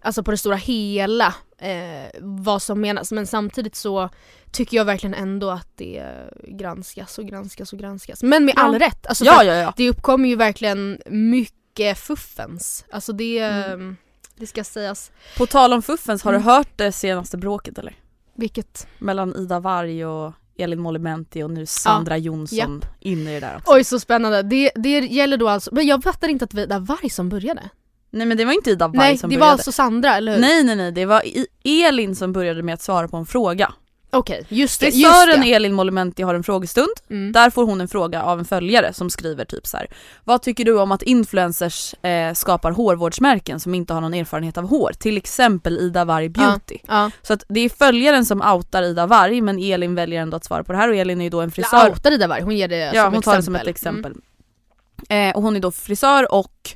alltså på det stora hela eh, vad som menas men samtidigt så tycker jag verkligen ändå att det granskas och granskas och granskas. Men med Ja. all rätt. Alltså ja, ja, ja. Det uppkommer ju verkligen mycket fuffens. Alltså det, Mm. det ska sägas. På tal om fuffens, har Mm. du hört det senaste bråket eller? Vilket? Mellan Ida Warg och Elin Molimenti och nu Sandra Jonsson inne i det där också. Oj så spännande. Det, det gäller då alltså, men jag fattar inte att det var Varg som började. Nej men det var inte Ida Nej som det började. var alltså Sandra eller hur? Nej nej nej, det var I- Elin som började med att svara på en fråga. Okej, just det. Frisören. Elin Molimenti har en frågestund. Mm. Där får hon en fråga av en följare som skriver typ så här. Vad tycker du om att influencers eh, skapar hårvårdsmärken som inte har någon erfarenhet av hår? Till exempel Ida Warg Beauty. Ja. Så att det är följaren som outar Ida Warg men Elin väljer ändå att svara på det här och Elin är ju då en frisör. Outade Ida Warg, hon ger det ja, som hon tar det som ett exempel. exempel. Eh, och hon är då frisör och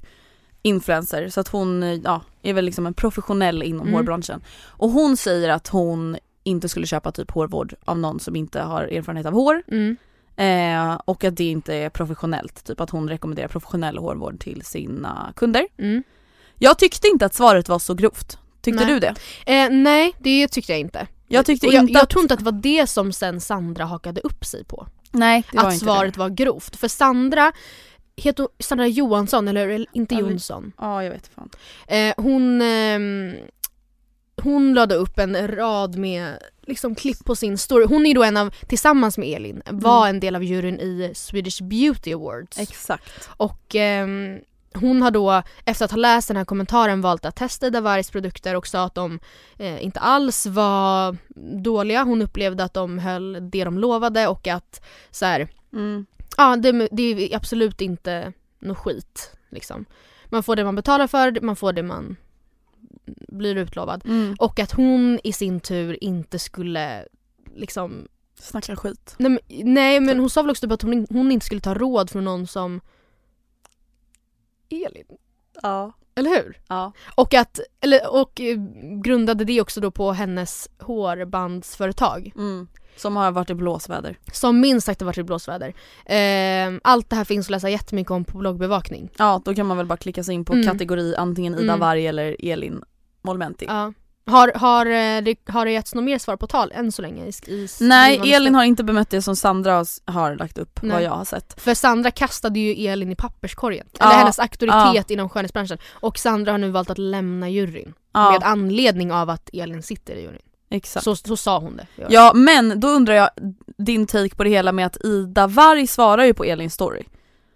influencer så att hon eh, ja, är väl liksom en professionell inom Mm. hårbranschen. Och hon säger att hon inte skulle köpa typ hårvård av någon som inte har erfarenhet av hår. Mm. Eh, och att det inte är professionellt, typ att hon rekommenderar professionell hårvård till sina kunder. Mm. Jag tyckte inte att svaret var så grovt. Tyckte Nej. du det? Eh, nej, det tyckte jag inte. Jag tyckte jag, inte jag att... tror inte att det var det som sen Sandra hakade upp sig på. Nej, det var att inte svaret det. var grovt. För Sandra, heter Sandra Johansson eller, inte Jonsson? Ja, jag vet fan. Eh, hon, ehm, hon lade upp en rad med liksom, klipp på sin story. Hon är då en av, tillsammans med Elin, var Mm. en del av juryn i Swedish Beauty Awards. Exakt. Och ehm, hon har då efter att ha läst den här kommentaren valt att testa Ida Wargs produkter och sa att de eh, inte alls var dåliga. Hon upplevde att de höll det de lovade och att så här, Mm. ja det, det är absolut inte något skit liksom. Man får det man betalar för, man får det man blir utlovad. Mm. Och att hon i sin tur inte skulle liksom Snacka skit. Nej men, nej, men hon sa väl också typ att hon, hon inte skulle ta råd från någon som Elin. Ja. Eller hur? Ja. Och, att, eller, och eh, grundade det också då på hennes hårbandsföretag. Mm. Som har varit i blåsväder. Som minst sagt har varit i blåsväder. Eh, allt det här finns att läsa jättemycket om på bloggbevakning. Ja då kan man väl bara klicka sig in på Mm. kategori antingen Ida Mm. Varg eller Elin Molmenti. Ja. Har, har, eh, det, har det getts något mer svar på tal än så länge? I, i Nej Elin har inte bemött det som Sandra har- har lagt upp vad Nej. jag har sett. För Sandra kastade ju Elin i papperskorgen. Ja, Eller hennes auktoritet ja. inom skönhetsbranschen. Och Sandra har nu valt att lämna juryn. Ja. Med anledning av att Elin sitter i juryn. Exakt. Så, så sa hon det. Ja men då undrar jag din take på det hela med att Ida Varg svarar ju på Elins story.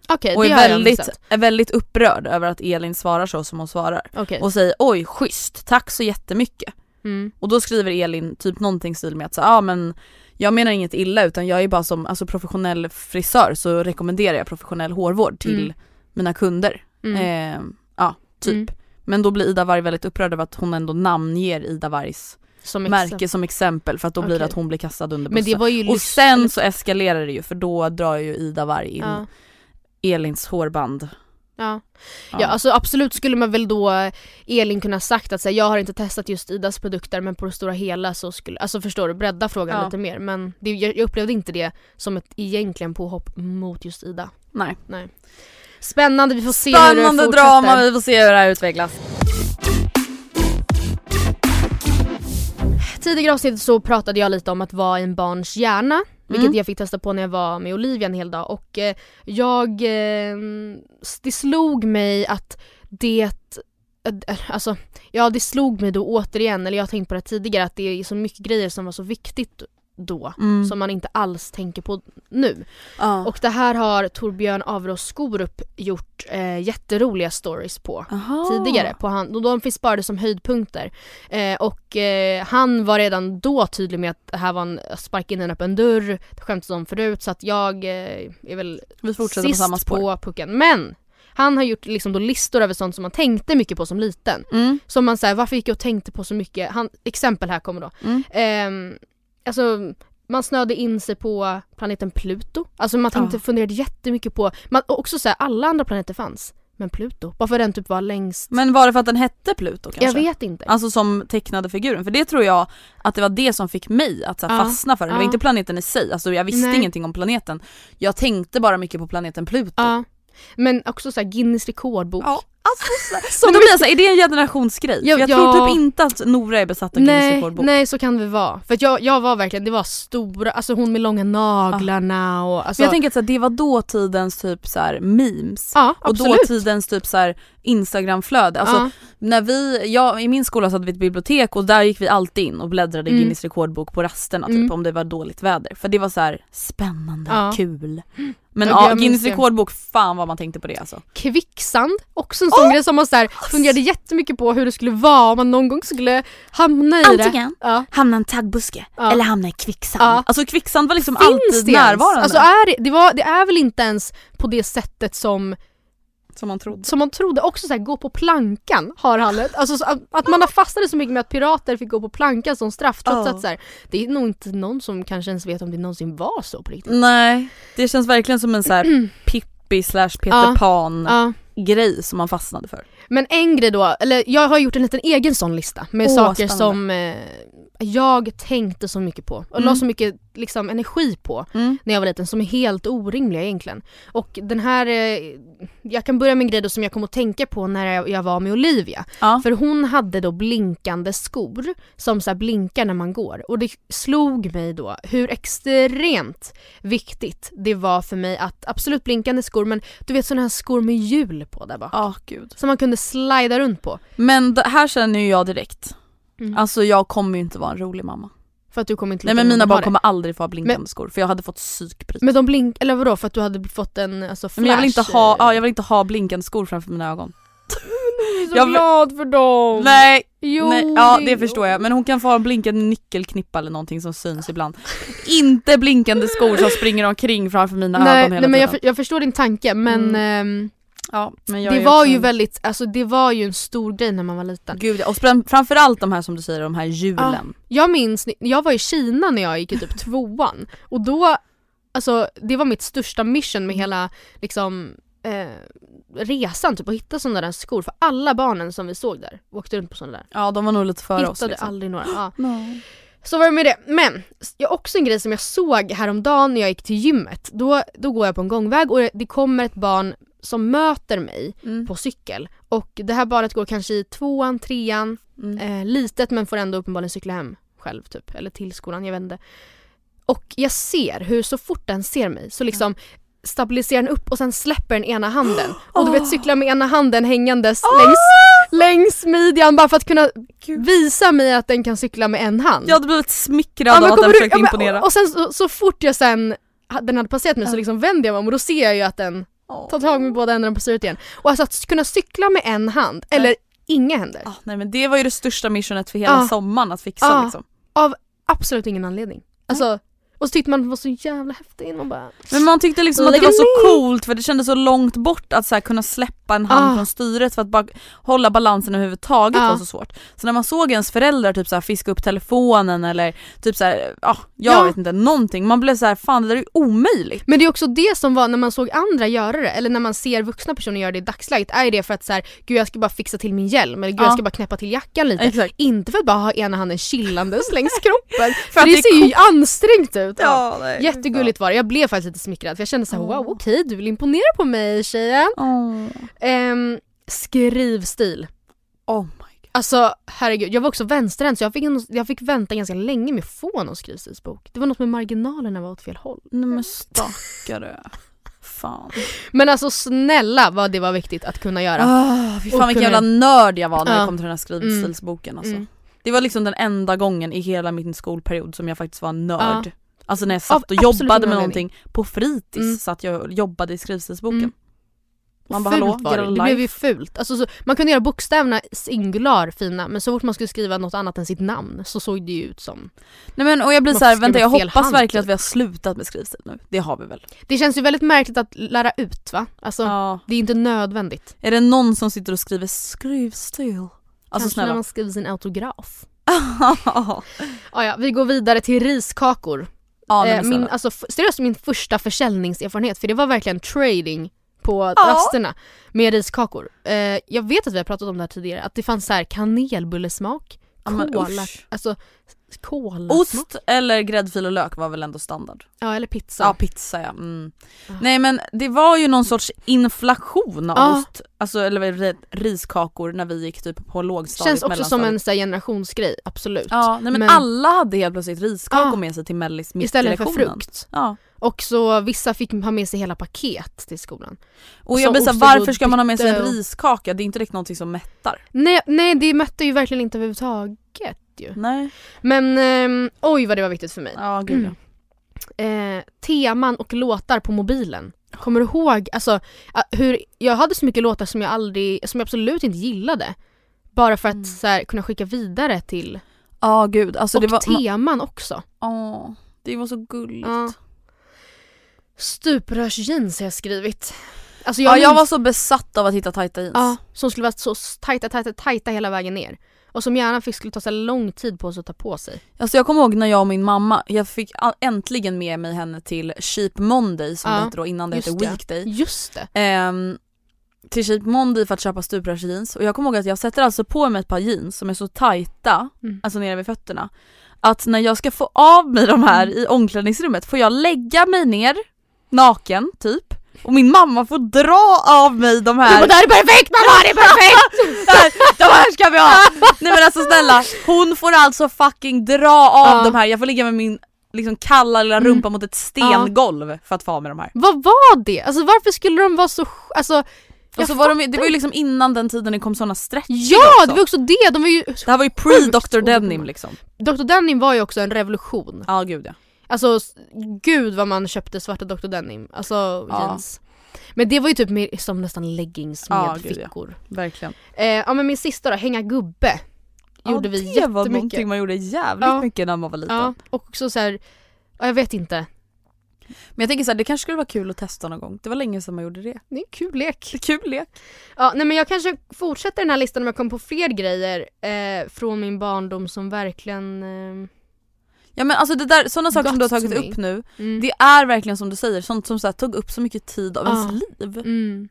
Okej, och är väldigt, är väldigt upprörd över att Elin svarar så som hon svarar. Okej. Och säger oj schysst, tack så jättemycket. Mm. Och då skriver Elin typ någonting stil med att så, ja men jag menar inget illa utan jag är bara som alltså, professionell frisör så rekommenderar jag professionell hårvård till Mm. mina kunder. Mm. Eh, ja, typ. Mm. Men då blir Ida Varg väldigt upprörd över att hon ändå namnger Ida Vargs Som märke som exempel för att då blir det att hon blir kastad under bussen. och sen så eskalerar det ju för då drar ju Ida Varg in Ja. Elins hårband. Ja. Ja. ja, alltså absolut skulle man väl då Elin kunna sagt att så här, jag har inte testat just Idas produkter men på det stora hela så skulle, alltså förstår du, bredda frågan Ja. lite mer men det, jag, upplevde inte det som ett egentligen påhopp mot just Ida. Nej. Nej. Spännande, vi får se hur det Spännande fortsätter. drama, vi får se hur det här utvecklas. Tidigare avsnitt så pratade jag lite om att vara i en barns hjärna vilket Mm. jag fick testa på när jag var med Olivia en hel dag och eh, jag, eh, det slog mig att det eh, Alltså, ja det slog mig då återigen, eller jag har tänkt på det tidigare, att det är så mycket grejer som var så viktigt då Mm. som man inte alls tänker på nu. Ja. Och det här har Torbjörn Avros Skorup gjort eh, jätteroliga stories på Aha. tidigare. På han, och de finns sparade som höjdpunkter. Eh, och eh, han var redan då tydlig med att det här var en spark in en öppen dörr, det skämtades om förut så att jag eh, är väl Vi fortsätter på sist samma spår. på pucken. Men han har gjort liksom då listor över sånt som man tänkte mycket på som liten. Mm. Som man säger, varför gick jag och tänkte på så mycket? Han, exempel här kommer då. Mm. Ehm, alltså man snöade in sig på planeten Pluto. Alltså man tänkte, Ja. funderade jättemycket på, man, också så här, alla andra planeter fanns. Men Pluto, varför den typ var längst? Men var det för att den hette Pluto kanske? jag vet inte. Alltså som tecknade figuren, för det tror jag att det var det som fick mig att så här, Ja. fastna för den. Det var Ja. inte planeten i sig, alltså jag visste Nej. ingenting om planeten. Jag tänkte bara mycket på planeten Pluto. Men också så här, Guinness rekordbok. Ja, alltså, Så Men då blir jag så här, är det en generationsgrej? Ja, jag ja. tror typ inte att Nora är besatt av Guinness Nej, rekordbok. nej så kan det vara. För jag, jag var verkligen, det var stora, alltså hon med långa naglarna och alltså, Men jag tänker att så här, det var dåtidens typ så här, memes. ja, Och absolut. dåtidens typ så här instagramflöde. Alltså, ja. när vi, jag, I min skola så hade vi ett bibliotek och där gick vi alltid in och bläddrade Mm. Guinness rekordbok på rasterna typ Mm. om det var dåligt väder. För det var så spännande, kul. Men Ja, Guinness rekordbok, fan vad man tänkte på det alltså. Kvicksand, också en sån grej som man så här, funderade jättemycket på hur det skulle vara om man någon gång skulle hamna i Antingen det. Ja. hamna i en taggbuske Ja. eller hamna i kvicksand. Ja. Alltså kvicksand var liksom Finns alltid det närvarande. Alltså är det, det, var, det är väl inte ens på det sättet som, som man trodde. som man trodde. Också så här, gå på plankan har han. Alltså så att, att man har fastnat så mycket med att pirater fick gå på plankan som straff. Trots Ja. att så här, det är nog inte någon som kanske ens vet om det någonsin var så på riktigt. Nej, det känns verkligen som en så här Pippi slash Peter. Pan Ja. grej som man fastnade för. Men en grej då, eller jag har gjort en liten egen sån lista med Åh, saker spännande. som eh, jag tänkte så mycket på och la Mm. så mycket liksom, energi på Mm. när jag var liten som är helt orimliga egentligen. Och den här, eh, jag kan börja med en grej då som jag kom att tänka på när jag, jag var med Olivia. Ja. För hon hade då blinkande skor som så här blinkar när man går och det slog mig då hur extremt viktigt det var för mig att, absolut blinkande skor men du vet sådana här skor med hjul på där bak. Ja, gud. Som man kunde slida runt på. Men det här känner ju jag direkt. Mm. Alltså jag kommer ju inte vara en rolig mamma. För att du kommer inte Nej men mina barn kommer aldrig få ha blinkande Men- skor för jag hade fått psykbryt. Men de blink, eller vadå för att du hade fått en alltså, flash? Men jag vill inte ha, eh, ja, jag vill inte ha blinkande skor framför mina ögon. Jag är så jag glad för dem! Nej, Jo, nej, ja det- det förstår jag. Men hon kan få ha en blinkande nyckelknippa eller någonting som syns ibland. inte blinkande skor som springer omkring framför mina Nej, ögon hela nej men jag, tiden. för, jag förstår din tanke men Mm. Ja, men jag det var också ju väldigt, alltså det var ju en stor grej när man var liten. Gud ja, och fram- framförallt de här som du säger, de här hjulen. Jag minns, jag var i Kina när jag gick i typ tvåan och då, alltså det var mitt största mission med hela liksom eh, resan typ att hitta sådana där skor för alla barnen som vi såg där åkte runt på sådana där. Ja de var nog lite före Hittade oss liksom. aldrig några. Ja. No. Så var det med det. Men jag också en grej som jag såg häromdagen när jag gick till gymmet. Då, då går jag på en gångväg och det kommer ett barn som möter mig Mm. på cykel. Och det här barnet går kanske i tvåan, trean, Mm. eh, litet men får ändå uppenbarligen cykla hem själv typ. Eller till skolan, jag vet inte. Och jag ser hur så fort den ser mig så liksom stabiliserar den upp och sen släpper den ena handen. Och du vet cyklar med ena handen hängandes längs, längs midjan bara för att kunna visa mig att den kan cykla med en hand. Jag hade blivit smickrad Ja, av att den du- försökte ja, men- imponera. Och, och sen så, så fort jag sen den hade passerat mig så liksom vänder jag mig om och då ser jag ju att den tar tag med båda händerna på styret igen. Och alltså att kunna cykla med en hand, eller inga händer. Ah, nej men det var ju det största missionet för hela Ja. sommaren att fixa Ja. liksom. Av absolut ingen anledning. Alltså, och så tyckte man det var så jävla häftigt. Man bara, Men man tyckte liksom att det var så coolt för det kändes så långt bort att så kunna släppa en hand Ah. från styret för att bara hålla balansen överhuvudtaget Ja. var så svårt. Så när man såg ens föräldrar typ så här fiska upp telefonen eller typ så här, ja jag Ja. vet inte, någonting. Man blev så här, fan det där är ju omöjligt. Men det är också det som var när man såg andra göra det, eller när man ser vuxna personer göra det i dagsläget, är det för att så här, gud jag ska bara fixa till min hjälm, eller gud Ja. jag ska bara knäppa till jackan lite. Exakt. Inte för att bara ha ena handen chillandes längs kroppen, för, För det, det ser ju ansträngt ut. Ja. nej. Jättegulligt var det, jag blev faktiskt lite smickrad för jag kände såhär Åh. wow okej du vill imponera på mig tjejen. Oh. Ehm, skrivstil. oh my god. Alltså herregud, jag var också vänsterhänt så jag fick, en, jag fick vänta ganska länge med att få någon skrivstilsbok. Det var något med marginalerna var åt fel håll. Nej men stackare. Fan. Men alltså snälla vad det var viktigt att kunna göra. Ah, fy Och fan vilken kunna- jävla nörd jag var när Ja. det kom till den här skrivstilsboken alltså. Mm. Det var liksom den enda gången i hela min skolperiod som jag faktiskt var nörd. Alltså när jag satt och jobbade ingen med anledning. någonting på fritids Mm. så att jag jobbade i skrivstilsboken. Mm. Man bara fult hallå, var get det. a det life. blev ju fult. Alltså, så, man kunde göra bokstäverna singular fina men så fort man skulle skriva något annat än sitt namn så såg det ju ut som... Nej men och jag blir Något så här, vänta jag fel hoppas hand, verkligen typ. att vi har slutat med skrivstil nu. Det har vi väl? Det känns ju väldigt märkligt att lära ut va? Alltså Ja. det är inte nödvändigt. Är det någon som sitter och skriver skrivstil? Alltså Kanske när snälla. man skriver sin autograf. Ah, ja, vi går vidare till riskakor. Ja, eh, men min, alltså, seriöst min första försäljningserfarenhet för det var verkligen trading på Ja. rasterna med riskakor. Eh, jag vet att vi har pratat om det här tidigare, att det fanns så här kanelbullesmak, kola, alltså kolasmak. Ost eller gräddfil och lök var väl ändå standard? Ja eller pizza. Ja pizza ja. Mm. Nej men det var ju någon sorts inflation av Ja. ost, alltså eller riskakor när vi gick typ på lågstadiet, Känns också som en så generationsgrej, absolut. Ja nej men, Men- alla hade helt plötsligt riskakor Ja. med sig till mellis mitt Istället för frukt. Ja. Och så vissa fick ha med sig hela paket till skolan. Och jag och varför ska man ha med sig en riskaka? Det är inte direkt någonting som mättar. Nej, nej det mötte ju verkligen inte överhuvudtaget ju. Nej. Men ehm, oj vad det var viktigt för mig. Ja gud ja. eh, teman och låtar på mobilen. Kommer du ihåg alltså, ah, hur jag hade så mycket låtar som jag aldrig, som jag absolut inte gillade. Bara för att Mm. så här, kunna skicka vidare till, Ja gud alltså och det var... teman också. Åh, det var så gulligt. Ja. Stuprörsjeans har jag skrivit. Alltså Ja, jag var så besatt av att hitta tajta jeans. Ja, som skulle vara så tajta, tajta, tajta hela vägen ner. Och som gärna fick skulle ta så lång tid på sig att ta på sig. Alltså jag kommer ihåg när jag och min mamma, jag fick äntligen med mig henne till Cheap Monday som Ja, det hette då innan det hette. Weekday. Just det. Ehm, till Cheap Monday för att köpa stuprörsjeans och jag kommer ihåg att jag sätter alltså på mig ett par jeans som är så tajta, Mm. alltså nere vid fötterna, att när jag ska få av mig de här Mm. i omklädningsrummet får jag lägga mig ner naken typ och min mamma får dra av mig de här bara, det här är perfekt mamma, det är perfekt! De här ska vi ha! Nej men alltså snälla, hon får alltså fucking dra av Ja. de här, jag får ligga med min liksom kalla lilla Mm. rumpa mot ett stengolv för att få av mig de här. Vad var det? Alltså varför skulle de vara så... Alltså, Och så var de, det var ju liksom innan den tiden det kom såna stretchiga Ja, också. det var också det! De var ju... Det här var ju pre-Dr Denim liksom. Dr Denim var ju också en revolution. Ja gud ja. Alltså gud vad man köpte svarta Dr Denim, alltså Ja. jeans. Men det var ju typ mer som nästan leggings med Ja, gud, ja. fickor. Verkligen. Eh, ja men min sista då, hänga gubbe. Gjorde ja, vi det jättemycket. var någonting man gjorde jävligt mycket när man var liten. Ja, och också så här, ja, jag vet inte. Men jag tänker så här, det kanske skulle vara kul att testa någon gång. Det var länge sedan man gjorde det. Det är en kul lek. Kul lek. Ja, nej men jag kanske fortsätter den här listan om jag kommer på fler grejer eh, från min barndom som verkligen... Eh, Ja men alltså det där, sådana saker som du har tagit upp nu, Mm. det är verkligen som du säger, sånt som så här, tog upp så mycket tid av Ja. ens liv. Mm.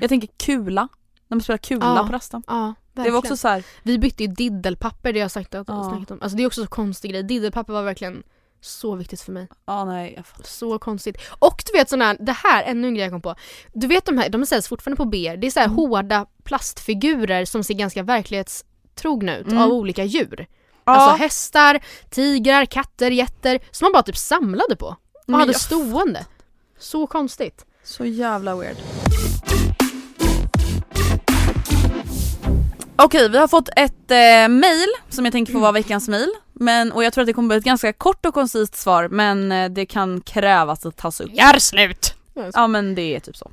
Jag tänker kula, när man spelar kula Ja. på rasten. Ja, Det var verkligen. också så här, Vi bytte ju diddelpapper, det har jag sagt att Ja. snackat om. Alltså det är också så konstig grej. Diddelpapper var verkligen så viktigt för mig. ja nej. Så konstigt. Och du vet sån här, det här, ännu en grej jag kom på. Du vet de här, de säljs fortfarande på BR. Det är så Mm. här hårda plastfigurer som ser ganska verklighetstrogna ut Mm. av olika djur. Ja. Alltså hästar, tigrar, katter, getter som man bara typ samlade på. Och Men hade jag- stående. Så konstigt. Så jävla weird. Okej, vi har fått ett eh, mail som jag tänker få vara veckans mail. Men, och jag tror att det kommer bli ett ganska kort och koncist svar men eh, det kan krävas att tas upp. Gör slut! Ja men det är typ så.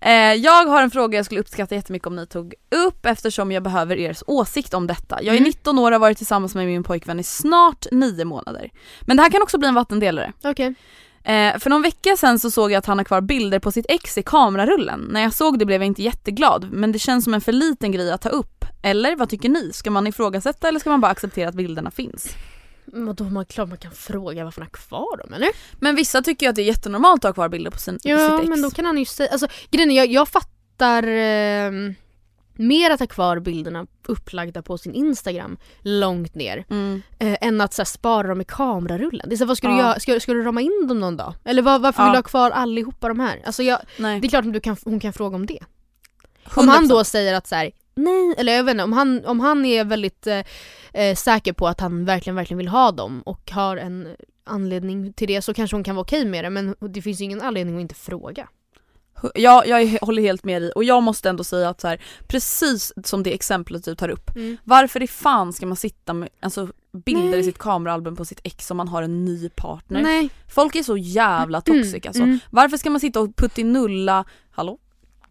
Eh, jag har en fråga jag skulle uppskatta jättemycket om ni tog upp eftersom jag behöver er åsikt om detta. Jag är Mm. 19 år och har varit tillsammans med min pojkvän i snart 9 månader. Men det här kan också bli en vattendelare. Okej. Eh, för någon vecka sen så såg jag att han har kvar bilder på sitt ex i kamerarullen. När jag såg det blev jag inte jätteglad men det känns som en för liten grej att ta upp. Eller vad tycker ni? Ska man ifrågasätta eller ska man bara acceptera att bilderna finns? Men Vadå, man, klart man kan fråga varför han har kvar dem eller? Men vissa tycker ju att det är jättenormalt att ha kvar bilder på, sin, på Ja sitt ex. men då kan han ju säga, alltså grejen är, jag, jag fattar eh, mer att ha kvar bilderna upplagda på sin instagram långt ner Mm. eh, än att så här, spara dem i kamerarullen. Det är så, vad ska, du Ja. göra, ska, ska du rama in dem någon dag? Eller var, varför Ja. vill du ha kvar allihopa de här? Alltså jag, det är klart att du kan, hon kan fråga om det. Om han 100%. då säger att så här, nej, eller jag vet inte, om han, om han är väldigt eh, eh, säker på att han verkligen, verkligen vill ha dem och har en anledning till det så kanske hon kan vara okej med det men det finns ju ingen anledning att inte fråga. Ja, jag håller helt med dig och jag måste ändå säga att så här, precis som det exemplet du tar upp, Mm. varför i fan ska man sitta med alltså, bilder Nej. i sitt kameraalbum på sitt ex om man har en ny partner? Nej. Folk är så jävla toxic alltså. mm. Varför ska man sitta och puttinulla, hallå?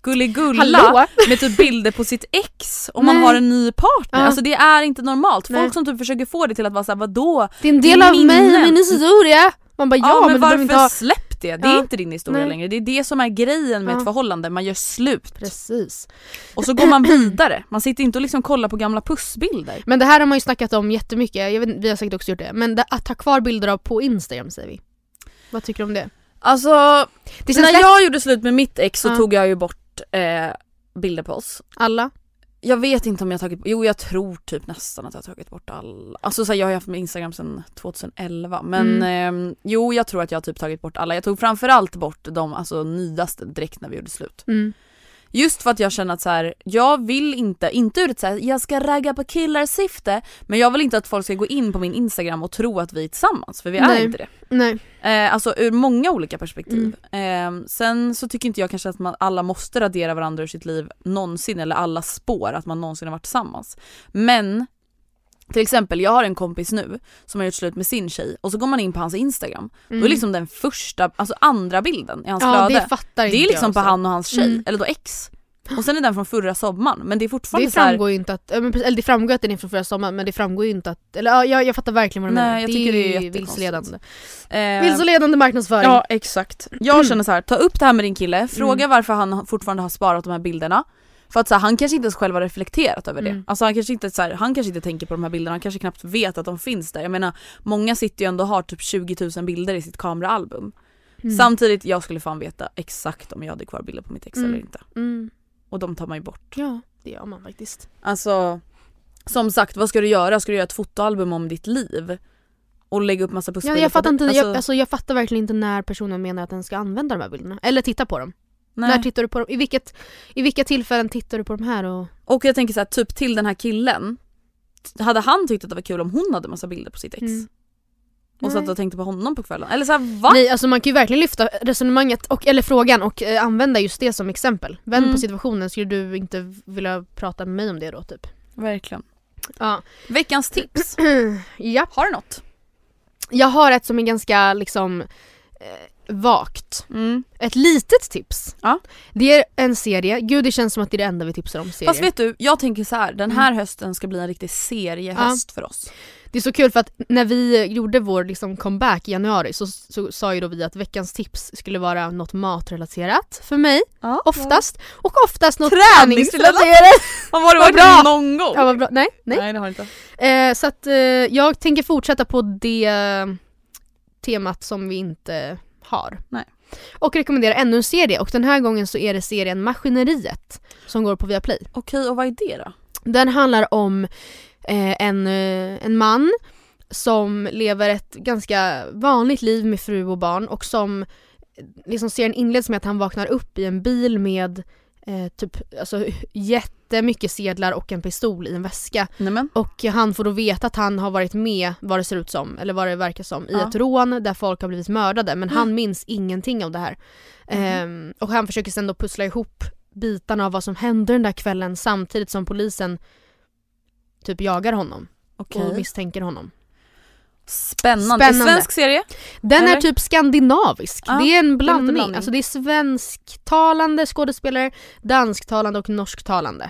Gulligulla Hallå? med typ bilder på sitt ex om man har en ny partner. Ja. Alltså det är inte normalt. Folk Nej. som typ försöker få det till att vara såhär, vadå? Det är en del av mig, Minnen. min historia! Man bara ja, Ja, men, behöver varför inte ha... släpp det? Det är Ja. inte din historia Nej. längre. Det är det som är grejen med ett förhållande, man gör slut. Precis. Och så går man vidare. Man sitter inte och liksom kollar på gamla pussbilder. Men det här har man ju snackat om jättemycket, jag vet, vi har säkert också gjort det. Men det, att ha kvar bilder av på Instagram säger vi. Vad tycker du om det? Alltså, när lätt- jag gjorde slut med mitt ex så Ja. tog jag ju bort eh, bilder på oss. Alla? Jag vet inte om jag har tagit, jo jag tror typ nästan att jag har tagit bort alla. Alltså så här, jag har haft min instagram sedan 2011 men ehm, jo jag tror att jag har typ tagit bort alla. Jag tog framförallt bort de alltså, nyaste direkt när vi gjorde slut. Mm. Just för att jag känner att så här, jag vill inte, inte ur ett så här, jag ska ragga på killar syfte, men jag vill inte att folk ska gå in på min instagram och tro att vi är tillsammans för vi är Nej. inte det. Nej. Eh, alltså ur många olika perspektiv. Eh, sen så tycker inte jag kanske att man, alla måste radera varandra ur sitt liv någonsin eller alla spår att man någonsin har varit tillsammans. Men till exempel, jag har en kompis nu som har gjort slut med sin tjej och så går man in på hans instagram. Då är Mm. liksom den första, alltså andra bilden i hans Ja, flöde. det fattar det är liksom på han och hans tjej, Mm. eller då ex. Och sen är den från förra sommaren men det är fortfarande Det så här, framgår ju inte att, eller det framgår att den är från förra sommaren men det framgår ju inte att, eller ja, jag, jag fattar verkligen vad du Nej, menar. jag tycker det är ju jättekonstigt. vilseledande. eh, Vilseledande marknadsföring. Ja exakt. Jag känner så här, ta upp det här med din kille, fråga Mm. varför han fortfarande har sparat de här bilderna. För att så här, han kanske inte ens själv har reflekterat över det. Mm. Alltså han kanske, inte, så här, han kanske inte tänker på de här bilderna, han kanske knappt vet att de finns där. Jag menar, många sitter ju ändå och har typ 20 000 bilder i sitt kameraalbum. Mm. Samtidigt, jag skulle fan veta exakt om jag hade kvar bilder på mitt ex Mm. eller inte. Mm. Och de tar man ju bort. Ja, det gör man faktiskt. Alltså, som sagt, vad ska du göra? Ska du göra ett fotoalbum om ditt liv? Och lägga upp massa Ja, pussbilder jag, fattar det? inte, Alltså, jag, alltså, jag fattar verkligen inte när personen menar att den ska använda de här bilderna. Eller titta på dem. Nej. När tittar du på dem? I, vilket, I vilka tillfällen tittar du på de här? Och... Och jag tänker så här, typ till den här killen. Hade han tyckt att det var kul om hon hade massa bilder på sitt ex? Mm. Och satt och tänkte på honom på kvällen? Eller så här, va? Nej, alltså man kan ju verkligen lyfta resonemanget, och, eller frågan och eh, använda just det som exempel. Vänd Mm. på situationen, skulle du inte vilja prata med mig om det då typ? Verkligen. Ja. Veckans tips. ja. Har du något? Jag har ett som är ganska liksom eh, vagt. Mm. Ett litet tips. Ja. Det är en serie, gud det känns som att det är det enda vi tipsar om serier. Fast vet du, jag tänker så här, den Mm. här hösten ska bli en riktig seriehöst för oss. Det är så kul för att när vi gjorde vår liksom comeback i januari så, så sa ju då vi att veckans tips skulle vara något matrelaterat för mig, Ja, oftast. Och oftast något Träningsrelaterat. Har varit Vad bra bra. någon gång? Ja, vad bra. Nej, nej. Nej det har det inte. Eh, så att eh, jag tänker fortsätta på det eh, temat som vi inte har. Nej. Och rekommendera ännu en serie och den här gången så är det serien Maskineriet som går på Viaplay. Okej och vad är det då? Den handlar om eh, en, eh, en man som lever ett ganska vanligt liv med fru och barn och som liksom serien inleds med att han vaknar upp i en bil med eh, typ alltså, jättemycket sedlar och en pistol i en väska. Nämen. Och han får då veta att han har varit med, vad det ser ut som, eller vad det verkar som, i Ja. ett rån där folk har blivit mördade men han minns ingenting av det här. Mhm. Ehm, och han försöker sen då pussla ihop bitarna av vad som hände den där kvällen samtidigt som polisen typ jagar honom Okej. och misstänker honom. Spännande. Spännande. Svensk serie? Den Eller? är typ skandinavisk. Ja, det är en blandning. blandning. Alltså det är svensktalande skådespelare, dansktalande och norsktalande.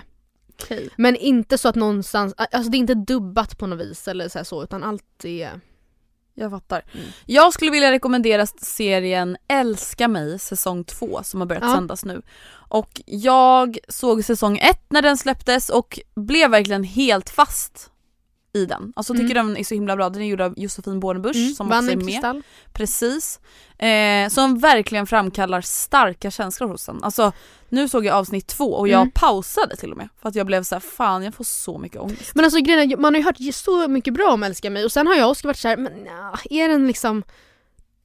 Okej. Men inte så att någonstans, alltså det är inte dubbat på något vis eller så, här så utan allt är... Jag fattar. Mm. Jag skulle vilja rekommendera serien Älska mig säsong 2 som har börjat Ja. sändas nu. Och jag såg säsong 1 när den släpptes och blev verkligen helt fast i den. Alltså tycker den är så himla bra. Den är gjord av Josefin Bornebusch Mm. som Vann också är med. kristall. Precis. Eh, som verkligen framkallar starka känslor hos en. Alltså nu såg jag avsnitt två och jag Mm. pausade till och med. För att jag blev så här: fan jag får så mycket ångest. Men alltså grejen är, man har ju hört så mycket bra om Älska mig och sen har jag också varit så här, men nja, är den liksom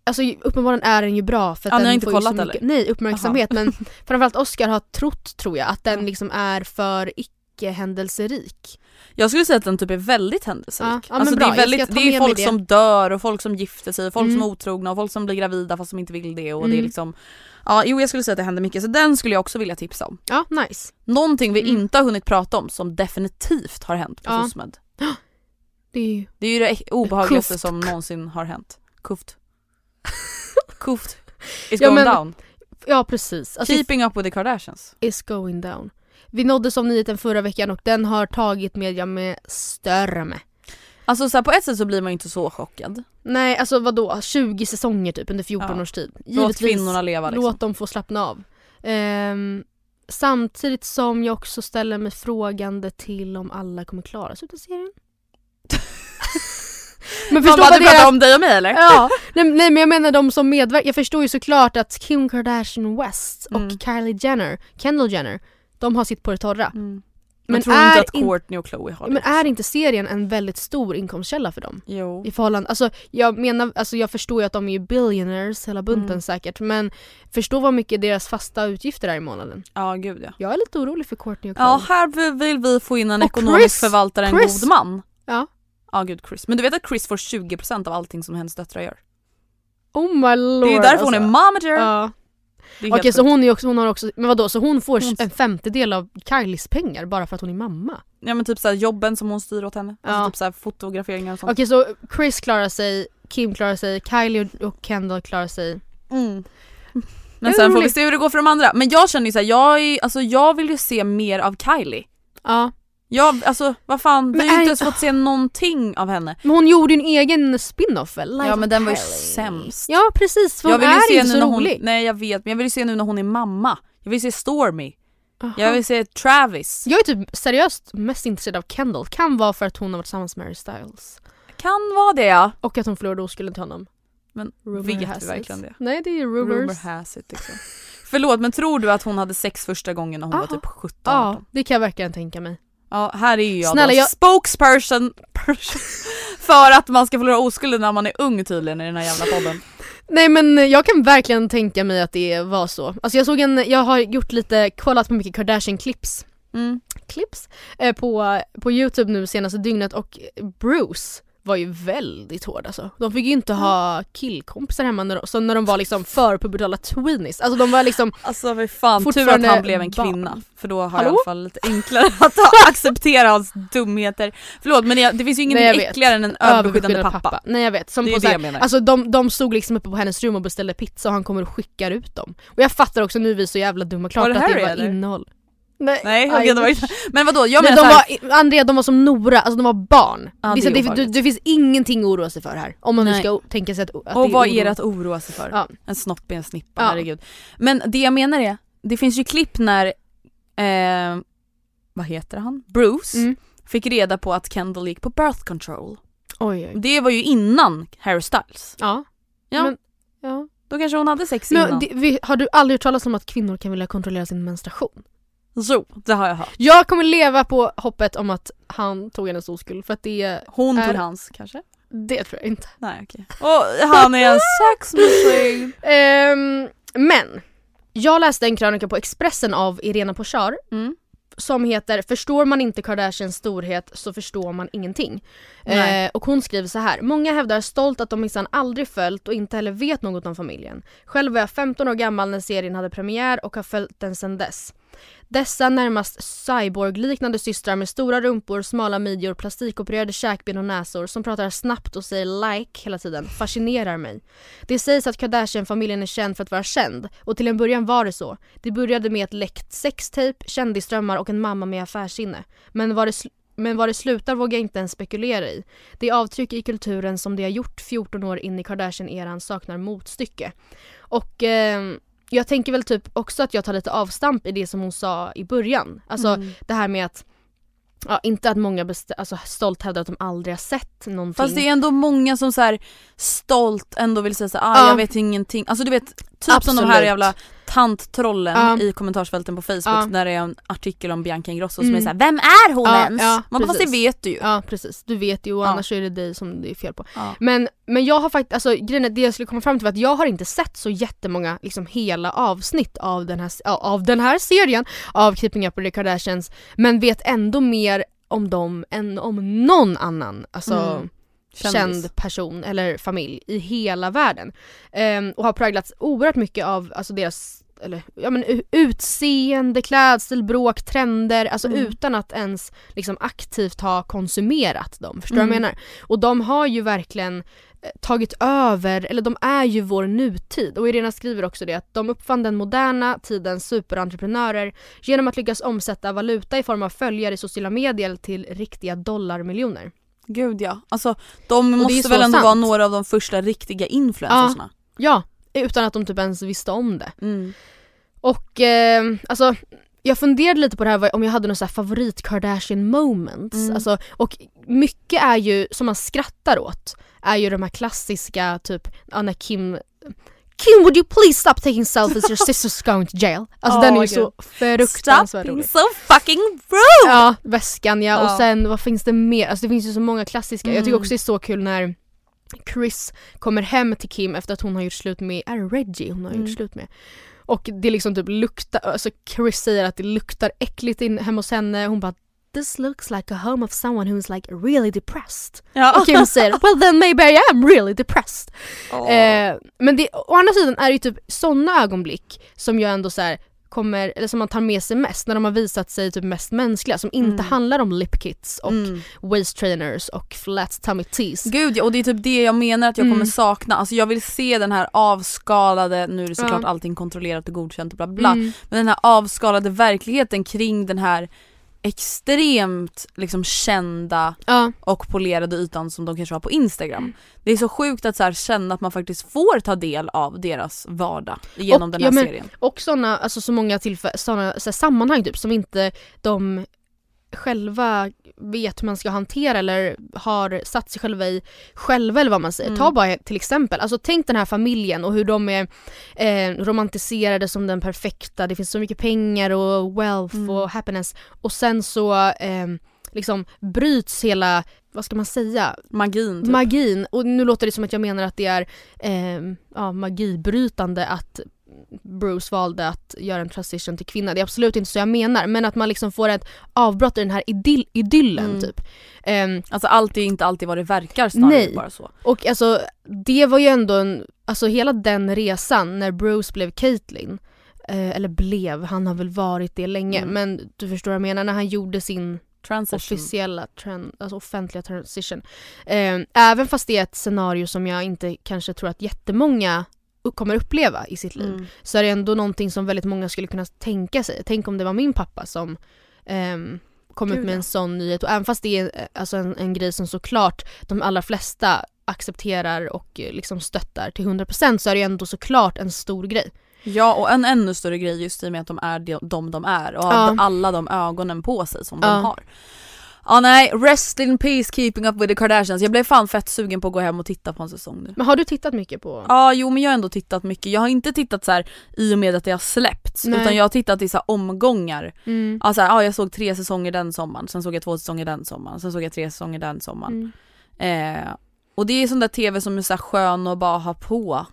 Alltså uppenbarligen är den ju bra för att Ja, den inte får ju så kollat, mycket, eller? Nej uppmärksamhet men framförallt Oscar har trott tror jag att den liksom är för icke-händelserik. Jag skulle säga att den typ är väldigt händelserik. Ja, ja, alltså bra. det är, väldigt, det är folk det. som dör och folk som gifter sig, folk Mm. som är otrogna och folk som blir gravida fast de inte vill det och det är Mm. liksom Ja jo jag skulle säga att det händer mycket så den skulle jag också vilja tipsa om. Ja, nice. Någonting vi Mm. inte har hunnit prata om som definitivt har hänt på Ja. SOSMED. Det är ju... Det är det obehagligaste Kuft. som någonsin har hänt. Kuft. Kuft Ja, going men- down. Ja precis. Alltså, Keeping up with the Kardashians. is going down. Vi nåddes av nyheten förra veckan och den har tagit media med störme. Alltså så här, på ett sätt så blir man ju inte så chockad. Nej alltså vadå, 20 säsonger typ under 14 Ja. års tid. Låt kvinnorna leva liksom. Låt dem få slappna av. Ehm, samtidigt som jag också ställer mig frågande till om alla kommer klara sig utan serien. men bara, vad du pratar deras- om dig och mig eller? Ja, nej, nej men jag menar de som medverkar. Jag förstår ju såklart att Kim Kardashian West och Mm. Kylie Jenner, Kendall Jenner, de har sitt på det torra. Mm. Men Men tror är inte att in- Courtney och Chloe har det? Men är inte serien en väldigt stor inkomstkälla för dem? Jo. I förhållande, alltså jag menar, alltså jag förstår ju att de är ju billionaires hela bunten Mm. säkert men förstå vad mycket deras fasta utgifter är i månaden. Ja gud ja. Jag är lite orolig för Courtney och Chloe. Ja, här vill- vi få in en Och ekonomisk Chris. förvaltare, en Chris. god man. Ja. Ja gud Chris. Men du vet att Chris får 20% av allting som hennes döttrar gör? Oh my lord Det är därför hon är alltså. momager. Ja. Okej helt så hon, är också, hon har också, men vadå så hon får Hon- en femtedel av Kylies pengar bara för att hon är mamma? Ja men typ såhär jobben som hon styr åt henne. Alltså Ja. typ såhär fotograferingar och sånt. Okej så Chris klarar sig, Kim klarar sig, Kylie och- Kendall klarar sig. Mm. Men sen får vi se hur det går för de andra. Men jag känner ju såhär, jag, är, alltså, jag vill ju se mer av Kylie. Ja. Jag, alltså vad fan, vi har ju inte ens fått se någonting av henne. Men hon gjorde ju en egen spin-off väl? Life Ja men den var ju sämst. Ja precis, för jag hon vill ju är se inte nu så när hon, rolig. Nej jag vet, men jag vill ju se nu när hon är mamma. Jag vill se Stormy. Aha. Jag vill se Travis. Jag är typ seriöst mest intresserad av Kendall. Kan vara för att hon har varit tillsammans med Harry Styles. Kan vara det ja. Och att hon förlorade oskulden till honom. Men Rumor vet it. verkligen det? Nej det är rumors. Rumor has it liksom. Förlåt men tror du att hon hade sex första gången när hon var Aha. typ 17 Ja, 18? det kan jag verkligen tänka mig. Ja här är ju jag Snälla, då jag- spokesperson person, för att man ska förlora oskulden när man är ung tydligen i den här jävla podden. Nej men jag kan verkligen tänka mig att det var så. Alltså jag såg en, jag har gjort lite, kollat på mycket Kardashian-clips Mm. clips eh, på, på youtube nu senaste dygnet och Bruce var ju väldigt hård alltså. De fick ju inte ha killkompisar hemma när de, så när de var liksom förpubertala tweenies. Alltså de var liksom Alltså för fan, tur att han blev en barn. kvinna. För då har Hallå? jag i alla fall lite enklare att acceptera hans dumheter. Förlåt men det, det finns ju ingenting Nej, jag vet. äckligare än en överbeskyddande pappa. Nej jag vet. Som Det är på det här, jag menar. Alltså de, de stod liksom uppe på hennes rum och beställde pizza och han kommer och skickar ut dem. Och jag fattar också nu är vi så jävla dumma, klart att det var eller? innehåll. Nej, Nej, okej, de var inte. Men vadå, jag Nej, menar de såhär, var, Andrea de var som Nora, alltså de var barn. Ja, det, det är det, det, finns ingenting att oroa sig för här. Om man nu Nej. ska o- tänka sig att, att och det vad oro. är det att oroa sig för? Ja. En snopp i en snippa, Ja. herregud. Men det jag menar är, det finns ju klipp när, eh, vad heter han? Bruce Mm. fick reda på att Kendall gick på birth control. Oj, oj. Det var ju innan Harry Styles. Ja. Ja, Men, ja. då kanske hon hade sex innan. Men, det, vi, har du aldrig hört talas om att kvinnor kan vilja kontrollera sin menstruation? Jo, det har jag hört. Jag kommer leva på hoppet om att han tog hennes oskuld för att det, Hon är, tog hans kanske? det tror jag inte. Nej okej. Och han är en sexmaskin. Ehm, men, jag läste en krönika på Expressen av Irena Pochar Mm. som heter “Förstår man inte Kardashians storhet så förstår man ingenting”. Eh, och hon skriver så här. “Många hävdar stolt att de minsann aldrig följt och inte heller vet något om familjen. Själv var jag 15 år gammal när serien hade premiär och har följt den sedan dess. Dessa närmast cyborgliknande systrar med stora rumpor, smala midjor, plastikopererade käkben och näsor som pratar snabbt och säger like hela tiden fascinerar mig. Det sägs att Kardashian-familjen är känd för att vara känd och till en början var det så. Det började med ett läckt sextape, kändisdrömmar och en mamma med affärsinne. Men var det, sl- men vad det slutar vågar jag inte ens spekulera i. Det avtryck i kulturen som det har gjort 14 år in i Kardashian-eran saknar motstycke. Och ehm, jag tänker väl typ också att jag tar lite avstamp i det som hon sa i början. Alltså Mm. det här med att Ja, inte att många alltså, stolt hävdar att de aldrig har sett någonting. Fast det är ändå många som så här stolt ändå vill säga så här, ah, Ja. jag vet ingenting. Alltså du vet, typ som de här Absolut. jävla tanttrollen i kommentarsfälten på Facebook när det är en artikel om Bianca Ingrosso som Mm. är såhär, vem är hon ens? Man bara, fast det vet du ju. Ja precis, du vet ju och annars är det dig som det är fel på. Men, men jag har faktiskt, alltså grejen är, det jag skulle komma fram till var att jag har inte sett så jättemånga liksom hela avsnitt av den här, av den här serien av Keeping Up with the Kardashians men vet ändå mer om dem än om någon annan alltså, Mm. Kändis. känd person eller familj i hela världen. Ehm, och har präglats oerhört mycket av alltså, deras eller, ja, men, utseende, klädstil, bråk, trender, alltså Mm. utan att ens liksom, aktivt ha konsumerat dem. Förstår du Mm. vad jag menar? Och de har ju verkligen eh, tagit över, eller de är ju vår nutid. Och Irena skriver också det att de uppfann den moderna tidens superentreprenörer genom att lyckas omsätta valuta i form av följare i sociala medier till riktiga dollarmiljoner. Gud ja. Alltså de måste väl ändå sant. vara några av de första riktiga influencersna. Ja, utan att de typ ens visste om det. Mm. Och eh, alltså jag funderade lite på det här om jag hade någon så favorit Kardashian moments. Mm. Alltså, och mycket är ju, som man skrattar åt, är ju de här klassiska typ, ja, när Kim Kim would you please stop taking selfies, your sister's going to jail. Alltså Åh, den är ju så fruktansvärt Stop being rolig. so fucking rude! Ja, väskan ja. Ja. och sen vad finns det mer? Alltså det finns ju så många klassiska. Jag tycker Mm. också det är så kul när Chris kommer hem till Kim efter att hon har gjort slut med, är det Reggie hon har Mm. gjort slut med? Och det liksom typ luktar, alltså Chris säger att det luktar äckligt in hemma hos henne, hon bara This looks like a home of someone who's like really depressed. Ja. Och Kim säger well then maybe I am really depressed. Åh. Eh, men det, å andra sidan är det ju typ sådana ögonblick som jag ändå så här kommer, eller som man tar med sig mest när de har visat sig typ mest mänskliga som inte Mm. handlar om lip kits och Mm. waist trainers och flat tummy tees. Gud och det är typ det jag menar att jag Mm. kommer sakna. Alltså jag vill se den här avskalade, nu är det såklart Ja. allting kontrollerat och godkänt och bla bla, Mm. men den här avskalade verkligheten kring den här extremt liksom kända Ja. och polerade ytan som de kanske har på Instagram. Det är så sjukt att så här, känna att man faktiskt får ta del av deras vardag genom Och- den här ja, men- serien. Och såna, alltså så många tillfä- såna, så här, sammanhang typ som inte de själva vet hur man ska hantera eller har satt sig själva i själva eller vad man säger. Mm. Ta bara till exempel, alltså tänk den här familjen och hur de är eh, romantiserade som den perfekta, det finns så mycket pengar och wealth Mm. och happiness och sen så eh, liksom bryts hela, vad ska man säga, Magin typ. magin. Och nu låter det som att jag menar att det är eh, ja, magibrytande att Bruce valde att göra en transition till kvinna. Det är absolut inte så jag menar men att man liksom får ett avbrott i den här idyll, idyllen Mm. typ. Ehm, Alltså allt är inte alltid vad det verkar snarare Nej. bara så. och alltså det var ju ändå en, alltså hela den resan när Bruce blev Caitlyn eh, eller blev, han har väl varit det länge Mm. men du förstår vad jag menar när han gjorde sin Transition. officiella, tran- alltså offentliga transition. Eh, även fast det är ett scenario som jag inte kanske tror att jättemånga kommer uppleva i sitt liv Mm. så är det ändå någonting som väldigt många skulle kunna tänka sig. Tänk om det var min pappa som ehm, kom Gud, ut med en sån nyhet och även fast det är eh, alltså en, en grej som såklart de allra flesta accepterar och eh, liksom stöttar till 100% så är det ändå såklart en stor grej. Ja och en ännu större grej just i och med att de är de, de är och Ja. alla de ögonen på sig som Ja. de har. Ja nej, rest in peace keeping up with the Kardashians. Jag blev fan fett sugen på att gå hem och titta på en säsong nu. Men har du tittat mycket på? Ja jo men jag har ändå tittat mycket. Jag har inte tittat så här i och med att det har släppts Nej. utan jag har tittat i så här omgångar. Mm. Ja, så här, ja jag såg tre säsonger den sommaren, sen såg jag två säsonger den sommaren, sen såg jag tre säsonger den sommaren. Mm. Eh, och det är sån där tv som är så här skön att bara ha på.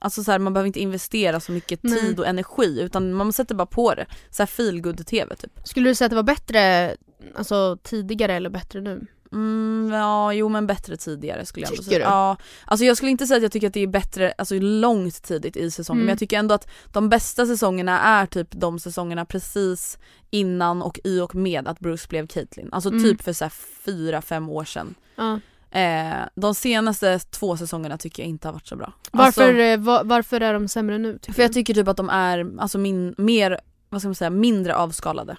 Alltså så här, man behöver inte investera så mycket Nej. tid och energi utan man sätter bara på det. Så här feel good tv typ. Skulle du säga att det var bättre alltså, tidigare eller bättre nu? Mm, ja, jo men bättre tidigare skulle jag Tycker säga. du? Ja, alltså jag skulle inte säga att jag tycker att det är bättre alltså långt tidigt i säsongen Mm. men jag tycker ändå att de bästa säsongerna är typ de säsongerna precis innan och i och med att Bruce blev Caitlyn. Alltså Mm. typ för så här fyra, fem år sedan. Ja. Eh, de senaste två säsongerna tycker jag inte har varit så bra. Varför, Alltså, eh, va- varför är de sämre nu? för jag tycker typ att de är alltså min, mer, vad ska man säga, mindre avskalade.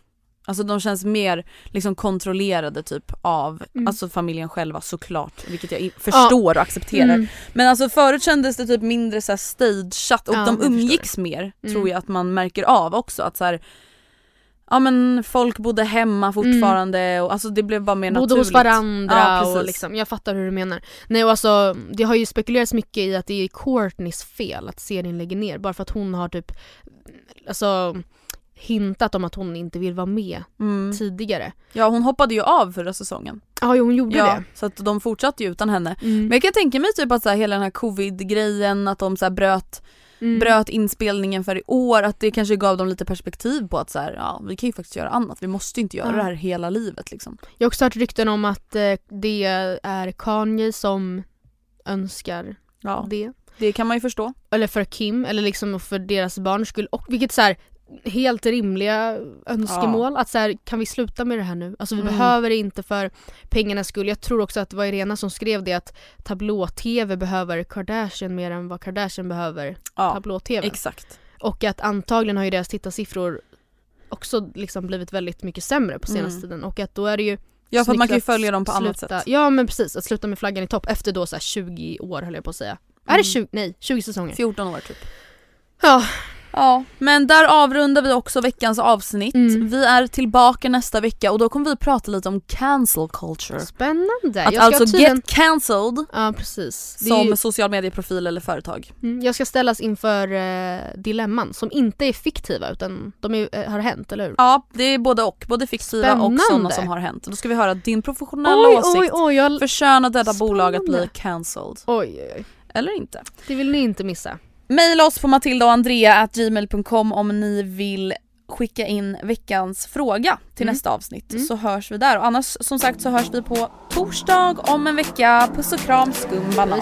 Alltså de känns mer liksom kontrollerade typ av Mm. alltså familjen själva såklart, vilket jag förstår och accepterar. Mm. Men alltså förut kändes det typ mindre så här stageat och Ja, de umgicks mer Mm. tror jag att man märker av också att så här, Ja men folk bodde hemma fortfarande och alltså det blev bara mer Mm. Bodde naturligt. hos varandra Ja, och liksom, jag fattar hur du menar. Nej och alltså det har ju spekulerats mycket i att det är Courtneys fel att serien lägger ner bara för att hon har typ alltså hintat om att hon inte vill vara med Mm. tidigare. Ja hon hoppade ju av förra säsongen. Ja hon gjorde Ja, det. så att de fortsatte ju utan henne. Mm. Men jag kan tänka mig typ att så här, hela den här covid-grejen, att de så här bröt, Mm. bröt inspelningen för i år, att det kanske gav dem lite perspektiv på att så här, ja vi kan ju faktiskt göra annat, vi måste ju inte göra Ja. det här hela livet liksom. Jag har också hört rykten om att eh, det är Kanye som önskar Ja. det. Det kan man ju förstå. Eller för Kim, eller liksom för deras barns skull. Och vilket så här helt rimliga önskemål. Att så här, kan vi sluta med det här nu? Alltså vi Mm. behöver det inte för pengarnas skull. Jag tror också att det var Irena som skrev det att tablå-tv behöver Kardashian mer än vad Kardashian behöver Ja, tablå-tv. exakt. Och att antagligen har ju deras tittarsiffror också liksom blivit väldigt mycket sämre på senaste Mm. tiden och att då är det ju Ja för att man kan ju följa dem på sluta, annat sätt. Ja men precis, att sluta med flaggan i topp efter då så här 20 år höll jag på att säga. Är det 20? Nej, 20 säsonger. 14 år typ. Ja. Ja, men där avrundar vi också veckans avsnitt. Mm. Vi är tillbaka nästa vecka och då kommer vi prata lite om cancel culture. Spännande. Att alltså tydligen... get cancelled Ja precis. Det som ju... social medieprofil eller företag. mm, jag ska ställas inför eh, dilemman som inte är fiktiva utan de är, eh, har hänt, eller hur? Ja, det är både och. Både fiktiva och Spännande. sådana som har hänt. Då ska vi höra din professionella Oj, åsikt. oj, oj, jag... Förtjänar detta bolag att bli cancelled? oj, oj, oj. Eller inte? Det vill ni inte missa. Maila oss på matilda och andrea gmail.com om ni vill skicka in veckans fråga till Mm. nästa avsnitt Mm. så hörs vi där. Och annars som sagt så hörs vi på torsdag om en vecka. Puss och kram skum banan.